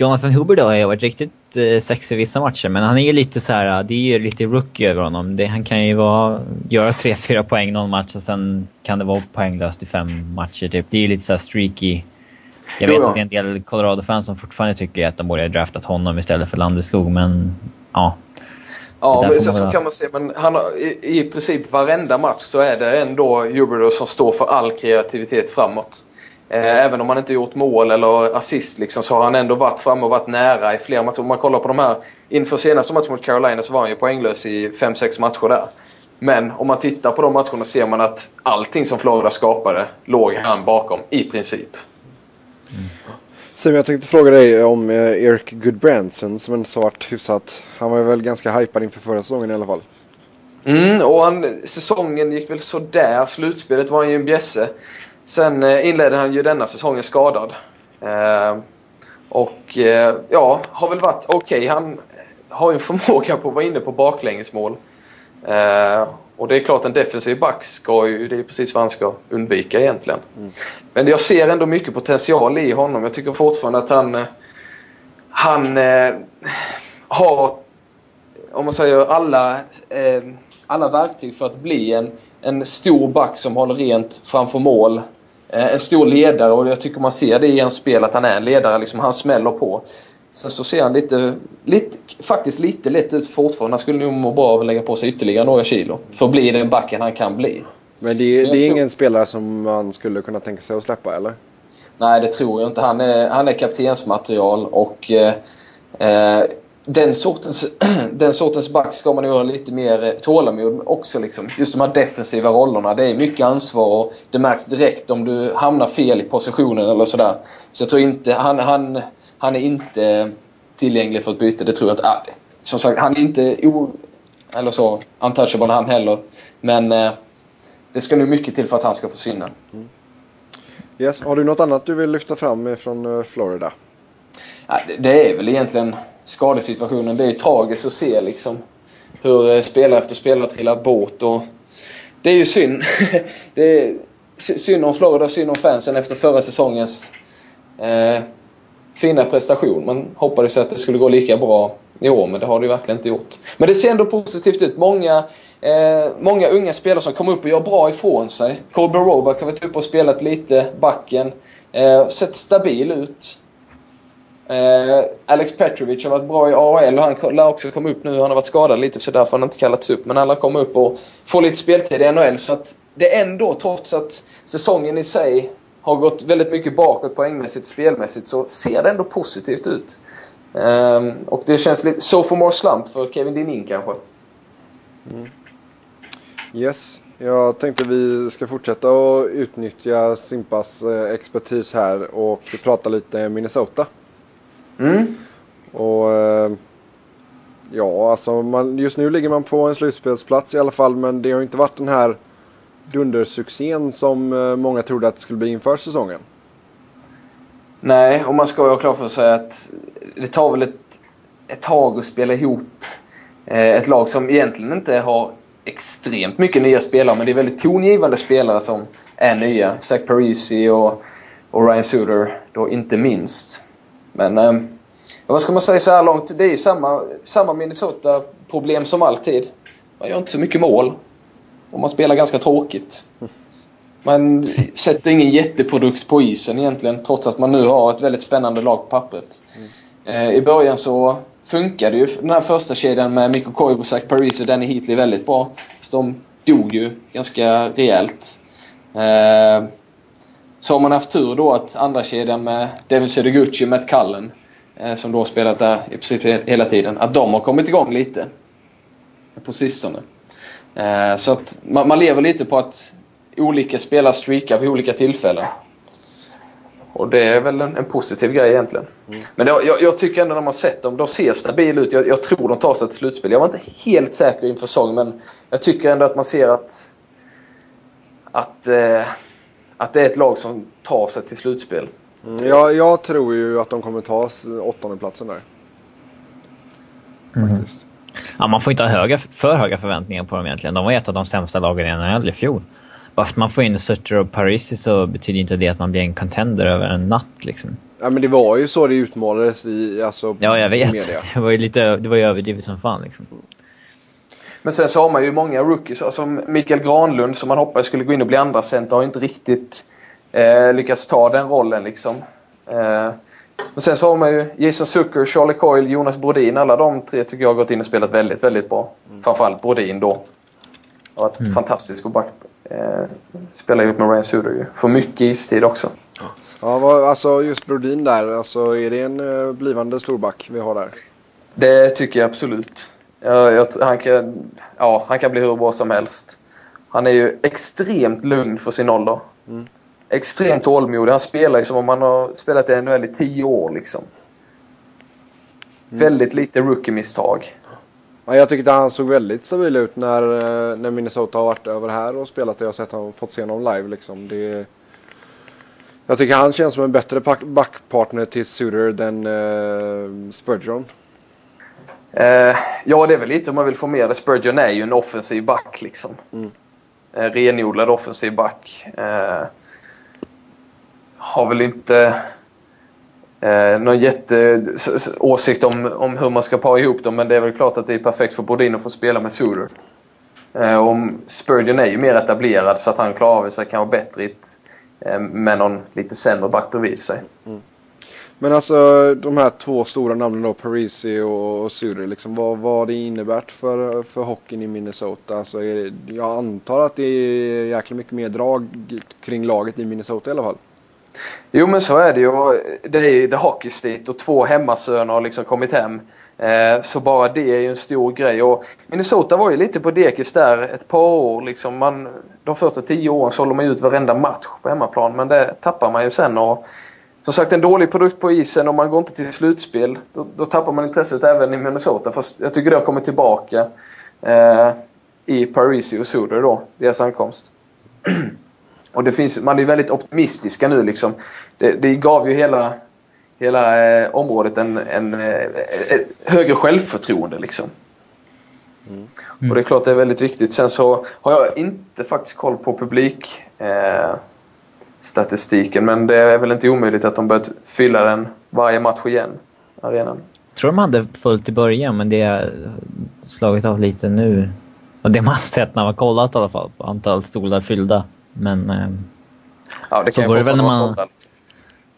Jonathan Huber då har varit riktigt eh, sexig i vissa matcher, men han är ju lite så här, det är ju lite rookie över honom. Det, han kan ju vara, göra 3-4 poäng någon match och sen kan det vara poänglöst i fem matcher typ. Det är ju lite så streaky jag vet att det är en del Colorado-fans som fortfarande tycker att de borde ha draftat honom istället för Landeskog, men ja. Ja, men får så, kan man se. Men han har, i, i princip varenda match så är det ändå Huberdeau som står för all kreativitet framåt. Eh, även om han inte gjort mål eller assist liksom, så har han ändå varit framme och varit nära i flera matcher. Om man kollar på de här inför senaste matchen mot Carolina så var han ju poänglös i 5-6 matcher där. Men om man tittar på de matcherna ser man att allting som Florida skapade låg han bakom i princip. Simon, jag tänkte fråga dig om eh, Eric Goodbranson som ändå har varit hyfsat. Han var väl ganska hypad inför förra säsongen i alla fall. Mm, och han, säsongen gick väl sådär. Slutspelet var han ju en bjässe. Sen eh, inledde han ju denna säsongen skadad. Eh, och eh, ja, har väl varit okej. Han har ju en förmåga på att vara inne på baklängesmål. Eh, och det är klart en defensiv back ska ju, det är precis vad han ska undvika egentligen. Men jag ser ändå mycket potential i honom. Jag tycker fortfarande att han, han eh, har om man säger alla, eh, alla verktyg för att bli en, en stor back som håller rent framför mål. Eh, en stor ledare och jag tycker man ser det i hans spel att han är en ledare. Liksom, han smäller på. Sen så ser han lite, lite, faktiskt lite lätt ut fortfarande. Han skulle nog må bra av att lägga på sig ytterligare några kilo. För att bli den backen han kan bli. Men det, jag det är tror- ingen spelare som man skulle kunna tänka sig att släppa eller? Nej, det tror jag inte. Han är, han är kaptensmaterial och eh, eh, den, sortens, den sortens back ska man nog ha lite mer eh, tålamod också. Liksom. Just de här defensiva rollerna. Det är mycket ansvar och det märks direkt om du hamnar fel i positionen eller sådär. Så jag tror inte... Han, han, han är inte tillgänglig för ett byte. Det tror jag inte. Ah, som sagt, han är inte o, eller så, untouchable han heller. Men eh, det ska nog mycket till för att han ska försvinna. Yes. Har du något annat du vill lyfta fram från eh, Florida? Ja, det- det är väl egentligen skadesituationen. Det är ju tragiskt att se liksom hur eh, spelare efter spelare trillar bort. Och det är ju synd. det är synd om Florida, synd om fansen efter förra säsongens eh, fina prestation. Man hoppades att det skulle gå lika bra i år, men det har det ju verkligen inte gjort. Men det ser ändå positivt ut. Många, eh, många unga spelare som kommer upp och gör bra ifrån sig. Colby Roback har varit uppe och spelat lite, backen. Eh, sett stabil ut. Eh, Alex Petrovic har varit bra i AHL och han lär också komma upp nu. Han har varit skadad lite så därför har han inte kallats upp. Men han lär komma upp och få lite speltid i NHL. Så att det är ändå, trots att säsongen i sig har gått väldigt mycket bakåt poängmässigt och spelmässigt, så ser det ändå positivt ut. Eh, och det känns lite so for more slump för Kevin Dinin kanske. Mm. Yes. Jag tänkte vi ska fortsätta att utnyttja Simpas eh, expertis här och prata lite Minnesota. Mm. Och eh, ja, alltså man, just nu ligger man på en slutspelsplats i alla fall men det har inte varit den här dundersuccén som eh, många trodde att det skulle bli inför säsongen. Nej, och man ska ju ha klart för sig att det tar väl ett, ett tag att spela ihop eh, ett lag som egentligen inte har extremt mycket nya spelare, men det är väldigt tongivande spelare som är nya. Zach Parisi och, och Ryan Suter då inte minst. Men eh, vad ska man säga så här långt? Det är ju samma, samma Minnesota-problem som alltid. Man gör inte så mycket mål och man spelar ganska tråkigt. Man sätter ingen jätteprodukt på isen egentligen trots att man nu har ett väldigt spännande lag på pappret. Eh, I början så funkade ju den här första kedjan med Mikko Koivu, Zach Paris och Danny Heatley väldigt bra. Så de dog ju ganska rejält. Eh, så har man haft tur då att andra kedjan med Devin Sedegucci och Matt Cullen, eh, som då har spelat där i princip he- hela tiden, att de har kommit igång lite på sistone. Eh, så att man, man lever lite på att olika spelare streakar vid olika tillfällen. Och det är väl en, en positiv grej egentligen. Men det, jag, jag tycker ändå när man sett dem, de ser stabila ut. Jag, jag tror de tar sig till slutspel. Jag var inte helt säker inför säsongen, men jag tycker ändå att man ser att, att, eh, att det är ett lag som tar sig till slutspel. Mm, jag, jag tror ju att de kommer ta åttondeplatsen där. Faktiskt. Ja, man får inte ha höga, för höga förväntningar på dem egentligen. De var ett av de sämsta lagen i NHL i fjol. Bara för att man får in Sutter och Parisi så betyder inte det att man blir en contender över en natt liksom. Ja men det var ju så det utmålades i alltså, Ja, jag vet. media. Det var ju lite det var ju överdrivet som fan liksom. Men sen så har man ju många rookies, alltså Mikael Granlund som man hoppades skulle gå in och bli andra center har inte riktigt eh, lyckats ta den rollen liksom. Eh, Och sen så har man ju Jason Zucker, Charlie Coyle, Jonas Brodin. Alla de tre tycker jag har gått in och spelat väldigt, väldigt bra. Mm. Framförallt Brodin då. Har varit mm. fantastisk på back. Eh, spelar ihop med Ryan Suder ju. Får mycket istid också. Ja, vad, alltså just Brodin där. Alltså är det en uh, blivande storback vi har där? Det tycker jag absolut. Jag, han, kan, ja, han kan bli hur bra som helst. Han är ju extremt lugn för sin ålder. Mm. Extremt tålmodig. Han spelar ju som om han har spelat i NHL i tio år liksom. Mm. Väldigt lite rookie-misstag. Ja, jag tyckte han såg väldigt stabil ut när, eh, när Minnesota har varit över här och spelat. Jag har sett honom, fått se honom live liksom. Det, jag tycker han känns som en bättre backpartner till Suter än uh, Spurgeon. Uh, ja, det är väl lite om man vill få med det. Spurgeon är ju en offensiv back liksom. Mm. Uh, renodlad offensiv back. Uh, har väl inte eh, någon jätteåsikt om, om hur man ska para ihop dem men det är väl klart att det är perfekt för Brodin att få spela med Suter. Eh, och Spurgeon är ju mer etablerad så att han klarar av sig kanske bättre ett, eh, med någon lite sämre back bredvid sig. Mm. Men alltså de här två stora namnen då, Parisi och, och liksom, vad, vad det innebärt för, för hockeyn i Minnesota? Alltså, det, jag antar att det är jäkla mycket mer drag kring laget i Minnesota i alla fall. Jo men så är det ju. Det är ju The Hockey State och två hemmasöner har liksom kommit hem. Eh, så bara det är ju en stor grej. Och Minnesota var ju lite på dekis där ett par år. Liksom man, de första tio åren så håller man ut varenda match på hemmaplan. Men det tappar man ju sen. Och, som sagt en dålig produkt på isen och man går inte till slutspel. Då, då tappar man intresset även i Minnesota. Fast jag tycker det har kommit tillbaka eh, i Parisi och Suder då, deras ankomst. Och det finns, man är väldigt optimistiska nu liksom. Det, det gav ju hela, hela eh, området en, en, eh, högre självförtroende liksom. Mm. Och det är klart det är väldigt viktigt. Sen så har jag inte faktiskt koll på publik eh, statistiken men det är väl inte omöjligt att de börjat fylla den varje match igen, arenan. Jag tror de hade fullt i början men det har slagit av lite nu. Och det man har sett när man kollat i alla fall på antal stolar fyllda. Men... Eh, ja, det kan ju fortfarande vara man... sålt.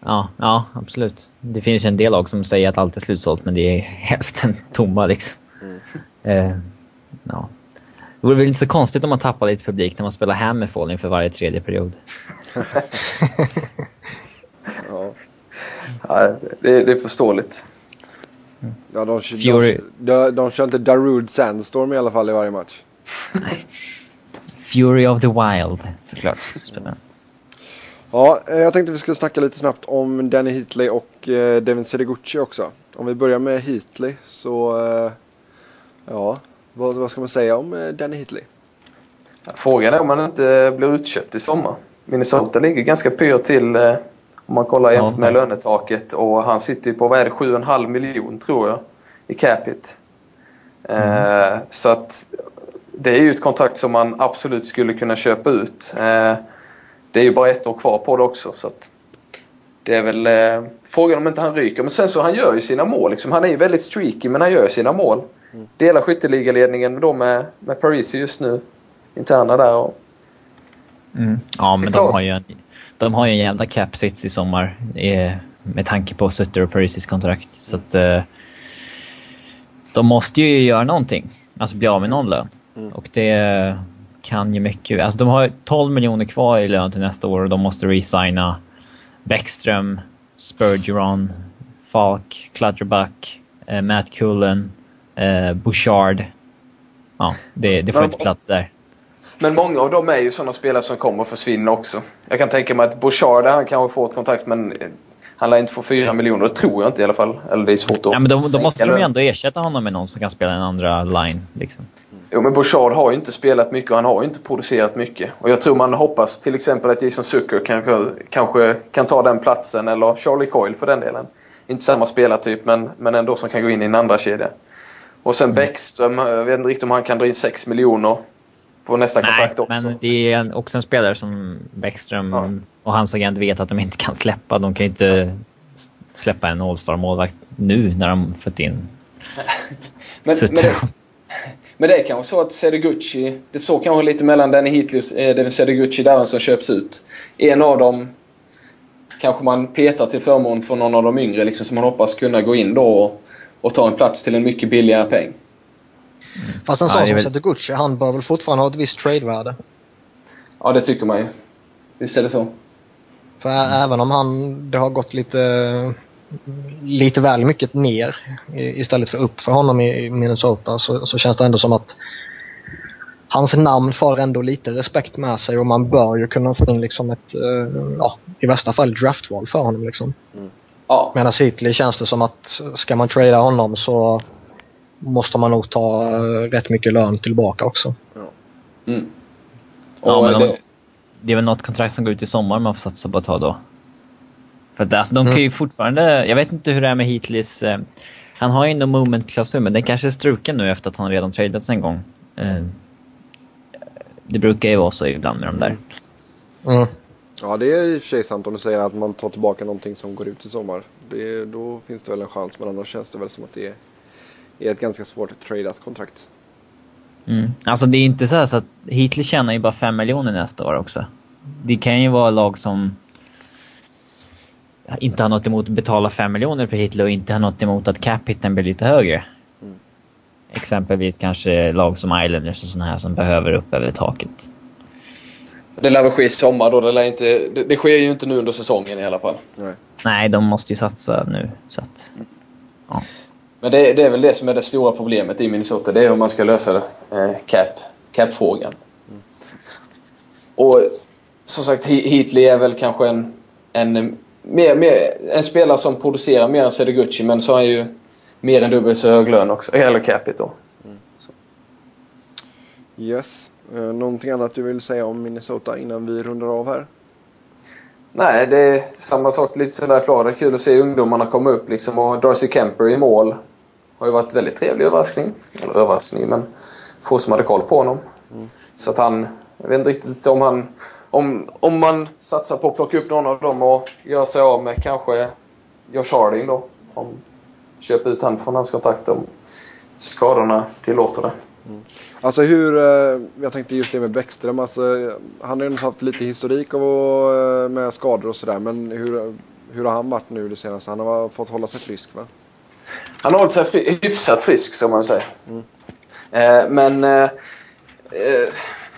Ja, ja, absolut. Det finns ju en del lag som säger att allt är slutsålt, men det är hälften tomma liksom. Mm. Eh, ja. Det vore väl inte så konstigt om man tappar lite publik när man spelar Hammerfall inför varje tredje period. ja. ja det, det, är förståeligt. Ja, de, de, de, de kör inte Darude Sandstorm i alla fall i varje match. Nej. Fury of the Wild, såklart. Spännande. Ja, eh, jag tänkte vi skulle snacka lite snabbt om Danny Heatley och eh, Devin Sediguchi också. Om vi börjar med Heatley så, eh, ja, vad, vad ska man säga om Danny Heatley? Frågan är om han inte blir utköpt i sommar. Minnesota ligger ganska pyrt till om man kollar jämfört med lönetaket och han sitter på, vad är det, 7,5 miljon tror jag i capita. Mm. så att det är ju ett kontrakt som man absolut skulle kunna köpa ut. Eh, det är ju bara ett år kvar på det också. Så det är väl eh, frågan om inte han ryker. Men sen så han gör ju sina mål. Liksom. Han är ju väldigt streaky men han gör ju sina mål. Mm. Delar skytteligaledningen då med, med Parisi just nu. Interna där. Och... Mm. Ja men de har, ju en, de har ju en jävla cap sits i sommar. Eh, med tanke på Sutter och Parisis kontrakt. Så att, eh, de måste ju göra någonting. Alltså bli av med någon lön. Mm. Och det kan ju mycket. Alltså de har 12 miljoner kvar i lön till nästa år och de måste resigna Bäckström, Spurgeron, Falk, Clutterbuck, eh, Matt Cullen, eh, Bouchard. Ja, det, det får men, inte plats där. Men många av dem är ju sådana spelare som kommer att försvinna också. Jag kan tänka mig att Bouchard, han kanske får ett kontrakt men han lär inte få 4 miljoner, det tror jag inte i alla fall. Eller det är svårt att ja, men Då, då måste de ju ändå ersätta honom med någon som kan spela en andra line. Liksom. Jo, men Bouchard har ju inte spelat mycket och han har ju inte producerat mycket. Och jag tror man hoppas till exempel att Jason Zucker kanske, kanske kan ta den platsen, eller Charlie Coyle för den delen. Inte samma spelartyp, men, men ändå som kan gå in i en andra kedja. Och sen mm. Bäckström, jag vet inte riktigt om han kan dra in 6 miljoner på nästa Nej, kontrakt också. men det är också en spelare som Bäckström ja. och hans agent vet att de inte kan släppa. De kan inte släppa en All-star-målvakt nu när de fått in men, men, det, men det är kanske så att Sedegucci, det står kanske lite mellan Danny och eh, Sedegucci där som köps ut. En av dem kanske man petar till förmån för någon av de yngre liksom, som man hoppas kunna gå in då och, och ta en plats till en mycket billigare peng. Fast en Ja, sån som väl- Setoguchi, han bör väl fortfarande ha ett visst tradevärde. Ja, det tycker man ju. Visst är det så? För även om han, det har gått lite, lite väl mycket ner istället för upp för honom i Minnesota så, så känns det ändå som att hans namn får ändå lite respekt med sig och man bör ju kunna få in liksom ett, eh, ja, i värsta fall draftval för honom liksom. Ja, Medan Hitley känns det som att ska man trada honom så måste man nog ta eh, rätt mycket lön tillbaka också. mm. Ja, men de, det, det är väl något kontrakt som går ut i sommar man får satsa på ett tag då. För att alltså, de kan Mm. ju fortfarande... Jag vet inte hur det är med Heatleys... Eh, han har ju ändå moment-klausul, men den kanske är struken nu efter att han redan tradats en gång. Eh, det brukar ju vara så ibland med de där. Mm. Ja, det är i och för sig sant om du säger att man tar tillbaka någonting som går ut i sommar. Det, då finns det väl en chans, men annars känns det väl som att det är, är ett ganska svårt tradeat kontrakt. Mm. Alltså det är inte så, här så att Heatley tjänar ju bara 5 miljoner nästa år också. Det kan ju vara lag som inte har något emot att betala 5 miljoner för Hitler och inte har något emot att cap-hitten blir lite högre. Exempelvis kanske lag som Islanders och sådana här som behöver upp över taket. det lär väl ske i sommar då. Det, lär inte, det, det sker ju inte nu under säsongen i alla fall. Nej. Nej, de måste ju satsa nu. Så att, Men det, det är väl det som är det stora problemet i Minnesota. Det är hur man ska lösa eh, cap, cap-frågan. Och som sagt, He- Heatley är väl kanske en, en, mer, mer, en spelare som producerar mer än Sedegucci, men så har han ju mer än dubbelt så hög lön också. Eller capita då. Yes. Eh, någonting annat du vill säga om Minnesota innan vi rundar av här? Nej, det är samma sak lite sådär i Florida. Kul att se ungdomarna komma upp liksom. Och Darcy Kemper i mål har ju varit väldigt trevlig överraskning. Eller överraskning, men få som hade koll på honom. Så att han... Jag vet inte riktigt om han... Om, om man satsar på att plocka upp någon av dem och göra sig av med kanske Josh Harding då. Om, köpa ut han från hans kontakt om skadorna tillåter det. Mm. Alltså hur, eh, jag tänkte just det med Bäckström, alltså, han har ju haft lite historik av, eh, med skador och sådär men hur, hur har han varit nu det senaste? Han har fått hålla sig frisk va? Han har hållit sig hyfsat frisk, som man säger. Mm. Eh, men... Eh, eh,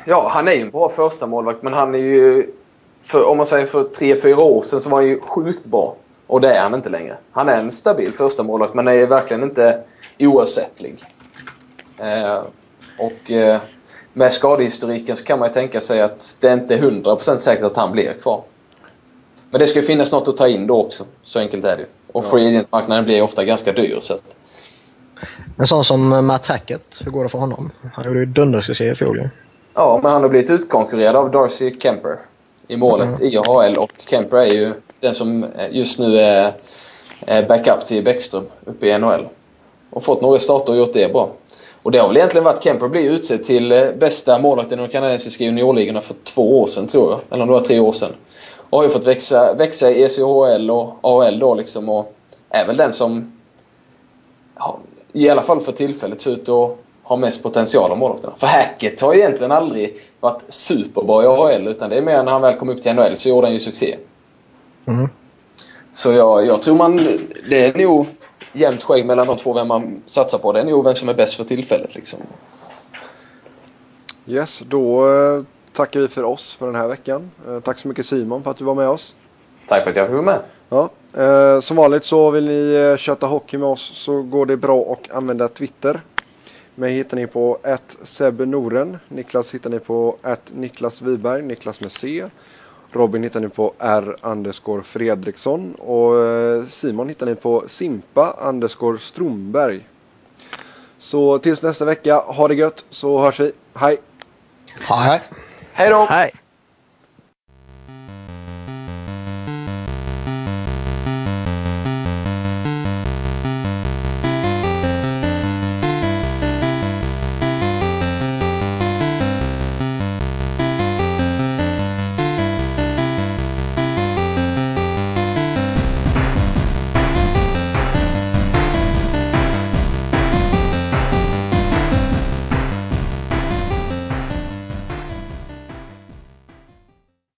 ja, han är ju en bra första målvakt men han är ju... För, om man säger för tre, fyra år sedan så var han ju sjukt bra. Och det är han inte längre. Han är en stabil första målvakt men är verkligen inte oersättlig. Eh, och eh, med skadehistoriken så kan man ju tänka sig att det inte är 100% säkert att han blir kvar. Men det ska ju finnas något att ta in då också. Så enkelt är det ju. Och free agent-marknaden blir ofta ganska dyr. Så att, En sån som Matt Hackett, hur går det för honom? Han gjorde ju dundersuccé i fjol ja, men han har blivit utkonkurrerad av Darcy Kemper i målet i AHL. Och Kemper är ju den som just nu är backup till Bäckström uppe i NHL. Och fått några starter och gjort det bra. Och det har väl egentligen varit Kemper blir utsedd till bästa målvakten i de kanadensiska juniorligorna för två år sedan tror jag. Eller om det var tre år sedan. Och har ju fått växa, växa i ECHL och AHL då liksom. Och är väl den som ja, i alla fall för tillfället ser ut att ha mest potential av målvakterna. För Hackett har egentligen aldrig varit superbra i AHL utan det är mer när han väl kom upp till NHL så gjorde han ju succé. Mm. Så jag, jag tror man... Det är nog jämnt skägg mellan de två vem man satsar på. Det är nog vem som är bäst för tillfället liksom. Yes, då eh, tackar vi för oss för den här veckan. Eh, tack så mycket Simon för att du var med oss. Tack för att jag fick vara med. Ja, eh, som vanligt så vill ni eh, köta hockey med oss så går det bra att använda Twitter. Mig hittar ni på Noren. Niklas hittar ni på Niklas Wiberg, Niklas med C. Robin hittar ni på R underscore Fredriksson och eh, Simon hittar ni på Simpa underscore Stromberg. Så tills nästa vecka, ha det gött så hörs vi. Hej! Hej. Hej då! Hej!